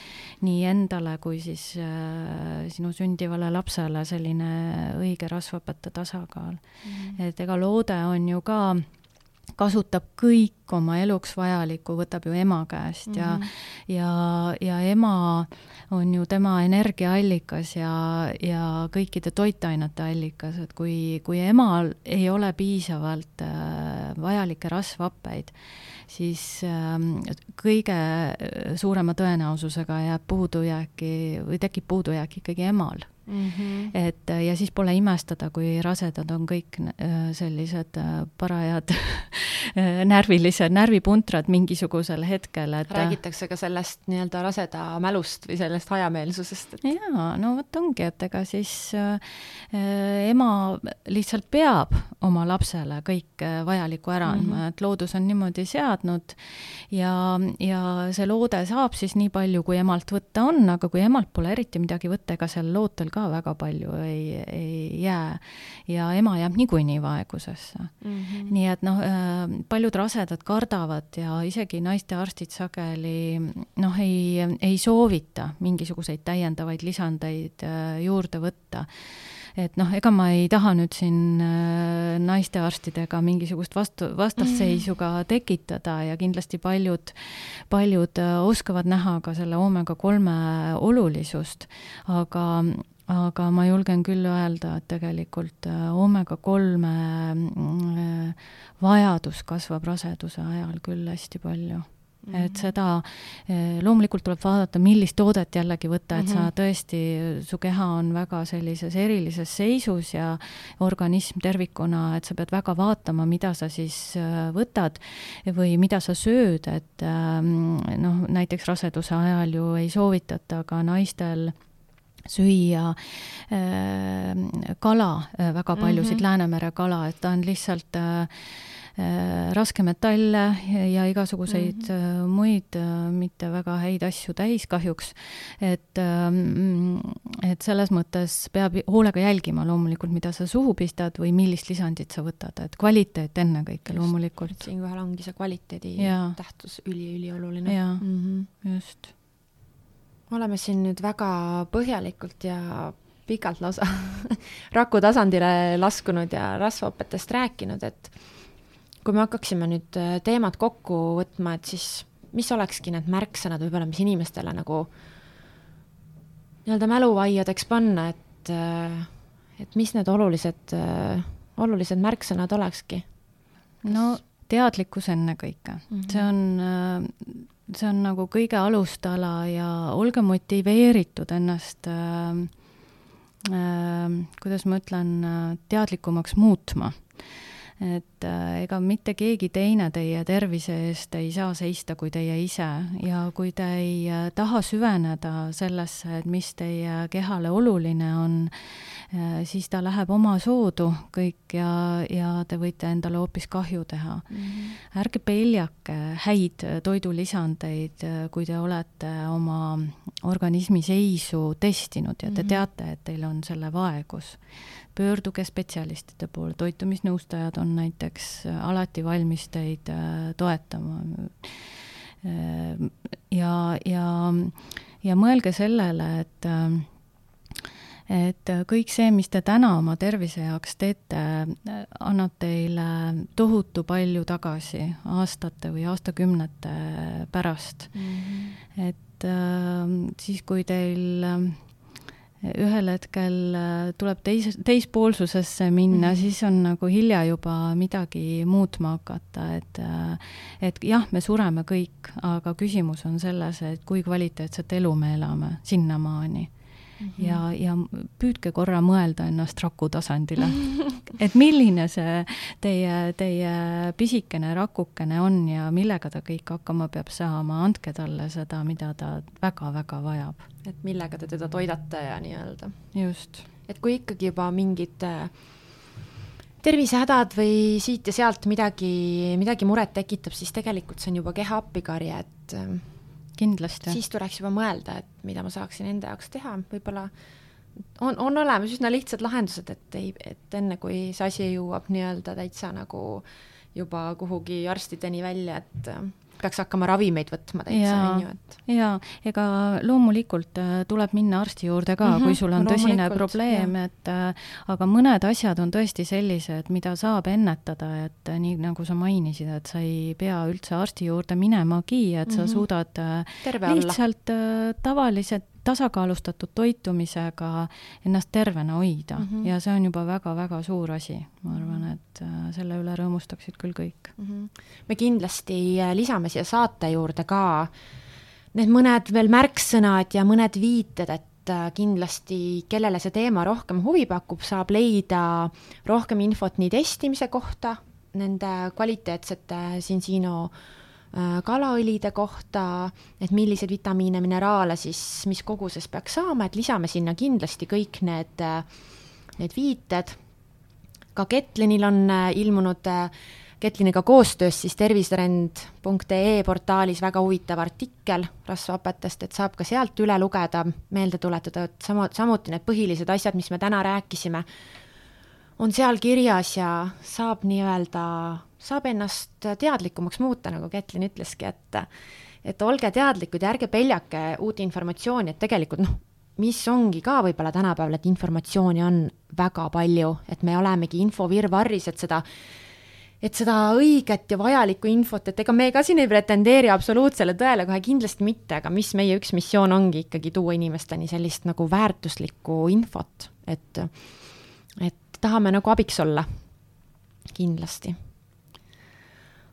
nii endale kui siis äh, sinu sündivale lapsele selline õige rasvhapete tasakaal mm. -hmm. et ega loode on ju ka kasutab kõik oma eluks vajalikku, võtab ju ema käest mm -hmm. ja, mhm. ja, ja ema on ju tema energiaallikas ja, ja kõikide toitainete allikas, et kui, kui emal ei ole piisavalt äh, vajalikke rasvhappeid, siis äh, kõige suurema tõenäosusega jääb puudujääki või tekib puudujääk ikkagi emal Mm -hmm. et ja siis pole imestada, kui rasedad on kõik äh, sellised äh, parajad närvilised, närvipuntrad mingisugusel hetkel, et räägitakse ka sellest nii-öelda raseda mälust või sellest hajameelsusest et.... jaa, no vot ongi, et ega siis äh, ema lihtsalt peab oma lapsele kõik äh, vajalikku ära andma mm, -hmm. et loodus on niimoodi seadnud ja, ja see loode saab siis nii palju, kui emalt võtta on, aga kui emalt pole eriti midagi võtta, ega sel lootel ka väga palju ei, ei jää. ja ema jääb niikuinii vaegusesse mm. -hmm. nii et noh, äh, paljud rasedad kardavad ja isegi naistearstid sageli noh, ei, ei soovita mingisuguseid täiendavaid lisandeid äh, juurde võtta et noh, ega ma ei taha nüüd siin äh, naistearstidega mingisugust vastu, vastasseisu ka tekitada ja kindlasti paljud, paljud oskavad näha ka selle oomega kolme olulisust, aga, aga ma julgen küll öelda, et tegelikult äh, oomega kolme äh, vajadus kasvab raseduse ajal küll hästi palju Mm -hmm. et seda, äh, loomulikult tuleb vaadata, millist toodet jällegi võtta, et mm -hmm. sa mhm. tõesti, su keha on väga sellises erilises seisus ja organism tervikuna, et sa pead väga vaatama, mida sa siis võtad või mida sa sööd, et noh, näiteks raseduse ajal ju ei soovitata ka naistel süüa äh, kala äh,, väga paljusid mm -hmm. Läänemere kala, et ta on lihtsalt äh, raskmetalle ja igasuguseid mm -hmm. muid mitte väga häid asju täis kahjuks. et, ähm, et selles mõttes peab hoolega jälgima loomulikult, mida sa suhu pistad või millist lisandit sa võtad, et kvaliteet ennekõike loomulikult. siinkohal ongi see kvaliteedi ja. tähtsus üli-ülioluline. jaa mm, -hmm. just oleme siin nüüd väga põhjalikult ja pikalt lausa raku tasandile laskunud ja rasvaõpetest rääkinud, et kui me hakkaksime nüüd äh, teemad kokku võtma, et siis mis olekski need märksõnad võib-olla, mis inimestele nagu nii-öelda mäluvaiadeks panna, et, äh, et mis need olulised, äh, olulised märksõnad olekski? no teadlikkus ennekõike mm, -hmm. see on see on nagu kõige alustala ja olge motiveeritud ennast äh, äh, kuidas ma ütlen, teadlikumaks muutma. Et äh, ega mitte keegi teine teie tervise eest ei saa seista kui teie ise ja kui te ei äh, taha süveneda sellesse, et mis teie kehale oluline on, äh, siis ta läheb omasoodu kõik ja, ja te võite endale hoopis kahju teha mm. -hmm. ärge peljake häid toidulisandeid, kui te olete oma organismi seisu testinud ja te mm -hmm. teate, et teil on selle vaegus pöörduge spetsialistide poole, toitumisnõustajad on näiteks äh, alati valmis teid äh, toetama. Äh, ja, ja, ja mõelge sellele, et et kõik see, mis te täna oma tervise jaoks teete, annab teile tohutu palju tagasi aastate või aastakümnete pärast mm. -hmm. et äh, siis, kui teil ühel hetkel äh, tuleb teis, teispoolsusesse minna mm, -hmm. siis on nagu hilja juba midagi muutma hakata, et äh, et jah, me sureme kõik, aga küsimus on selles, et kui kvaliteetset elu me elame sinnamaani. Ja, ja püüdke korra mõelda ennast raku tasandile et milline see teie, teie pisikene rakukene on ja millega ta kõik hakkama peab saama, andke talle seda, mida ta väga-väga vajab et millega te teda toidate ja nii-öelda. just. et kui ikkagi juba mingid äh, tervisehädad või siit ja sealt midagi, midagi muret tekitab, siis tegelikult see on juba keha appikarje, et äh, kindlasti. siis tuleks juba mõelda, et mida ma saaksin enda jaoks teha, võib-olla on, on olemas üsna lihtsad lahendused, et ei, et enne kui see asi jõuab nii-öelda täitsa nagu juba kuhugi arstideni välja, et peaks hakkama ravimeid võtma täitsa, on ju, et. jaa, ega loomulikult äh, tuleb minna arsti juurde ka mm, -hmm, kui sul on tõsine probleem, et äh, aga mõned asjad on tõesti sellised, mida saab ennetada, et äh, nii nagu sa mainisid, et sa ei pea üldse arsti juurde minemagi, et mm -hmm. sa mhm. suudad Terve lihtsalt olla. tavalised tasakaalustatud toitumisega ennast tervena hoida mm -hmm. ja see on juba väga-väga suur asi, ma arvan, et äh, selle üle rõõmustaksid küll kõik mm. -hmm. me kindlasti äh, lisame siia saate juurde ka need mõned veel märksõnad ja mõned viited, et äh, kindlasti, kellele see teema rohkem huvi pakub, saab leida rohkem infot nii testimise kohta, nende kvaliteetsete Sinsino kalaõlide kohta, et milliseid vitamiine, mineraale siis mis koguses peaks saama, et lisame sinna kindlasti kõik need, äh, need viited. ka Ketlinil on äh, ilmunud Ketliniga koostöös siis tervisetrend.ee portaalis väga huvitav artikkel rasvhapetest, et saab ka sealt üle lugeda, meelde tuletada, et sama, samuti need põhilised asjad, mis me täna rääkisime, on seal kirjas ja saab nii-öelda saab ennast teadlikumaks muuta, nagu Kätlin ütleski, et et olge teadlikud ja ärge peljake uut informatsiooni, et tegelikult noh, mis ongi ka võib-olla tänapäeval, et informatsiooni on väga palju, et me olemegi infovirvarris, et seda et seda õiget ja vajalikku infot, et ega me ka siin ei pretendeeri absoluutsele tõele kohe kindlasti mitte, aga mis meie üks missioon ongi ikkagi tuua inimesteni sellist nagu väärtuslikku infot, et et tahame nagu abiks olla, kindlasti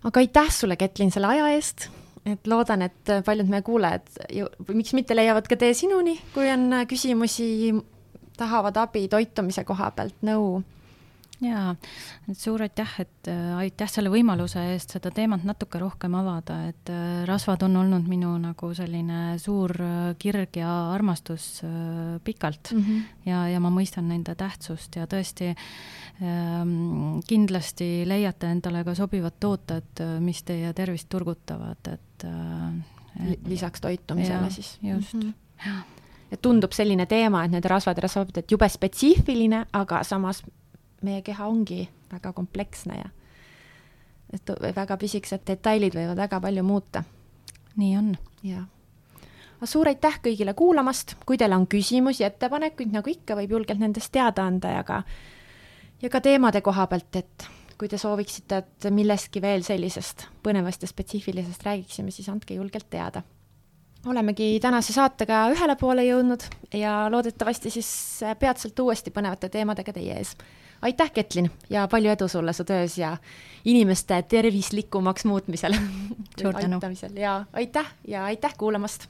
aga aitäh sulle, Ketlin, selle aja eest, et loodan, et paljud meie kuulajad ju, miks mitte leiavad ka tee sinuni, kui on küsimusi, tahavad abi toitumise koha pealt, nõu jaa, suur aitäh, et äh, aitäh selle võimaluse eest seda teemat natuke rohkem avada, et äh, rasvad on olnud minu nagu selline suur äh, kirg ja armastus pikalt mm -hmm. ja, ja ma mõistan nende tähtsust ja tõesti ähm, kindlasti leiate endale ka sobivad tooted, mis teie tervist turgutavad, et et lisaks toitumisele ja, siis. just mm, -hmm. et tundub selline teema, et need rasvad ja rasvapõd, et jube spetsiifiline, aga samas meie keha ongi väga kompleksne ja et väga pisikesed detailid võivad väga palju muuta. nii on. jah. suur aitäh kõigile kuulamast, kui teil on küsimusi, ettepanekuid, nagu ikka, võib julgelt nendest teada anda ja ka, ja ka teemade koha pealt, et kui te sooviksite, et millestki veel sellisest põnevast ja spetsiifilisest räägiksime, siis andke julgelt teada. olemegi tänase saatega ühele poole jõudnud ja loodetavasti siis peatselt uuesti põnevate teemadega teie ees aitäh, Ketlin, ja palju edu sulle su töös ja inimeste tervislikumaks muutmisel. suur tänu. ja aitäh ja aitäh kuulamast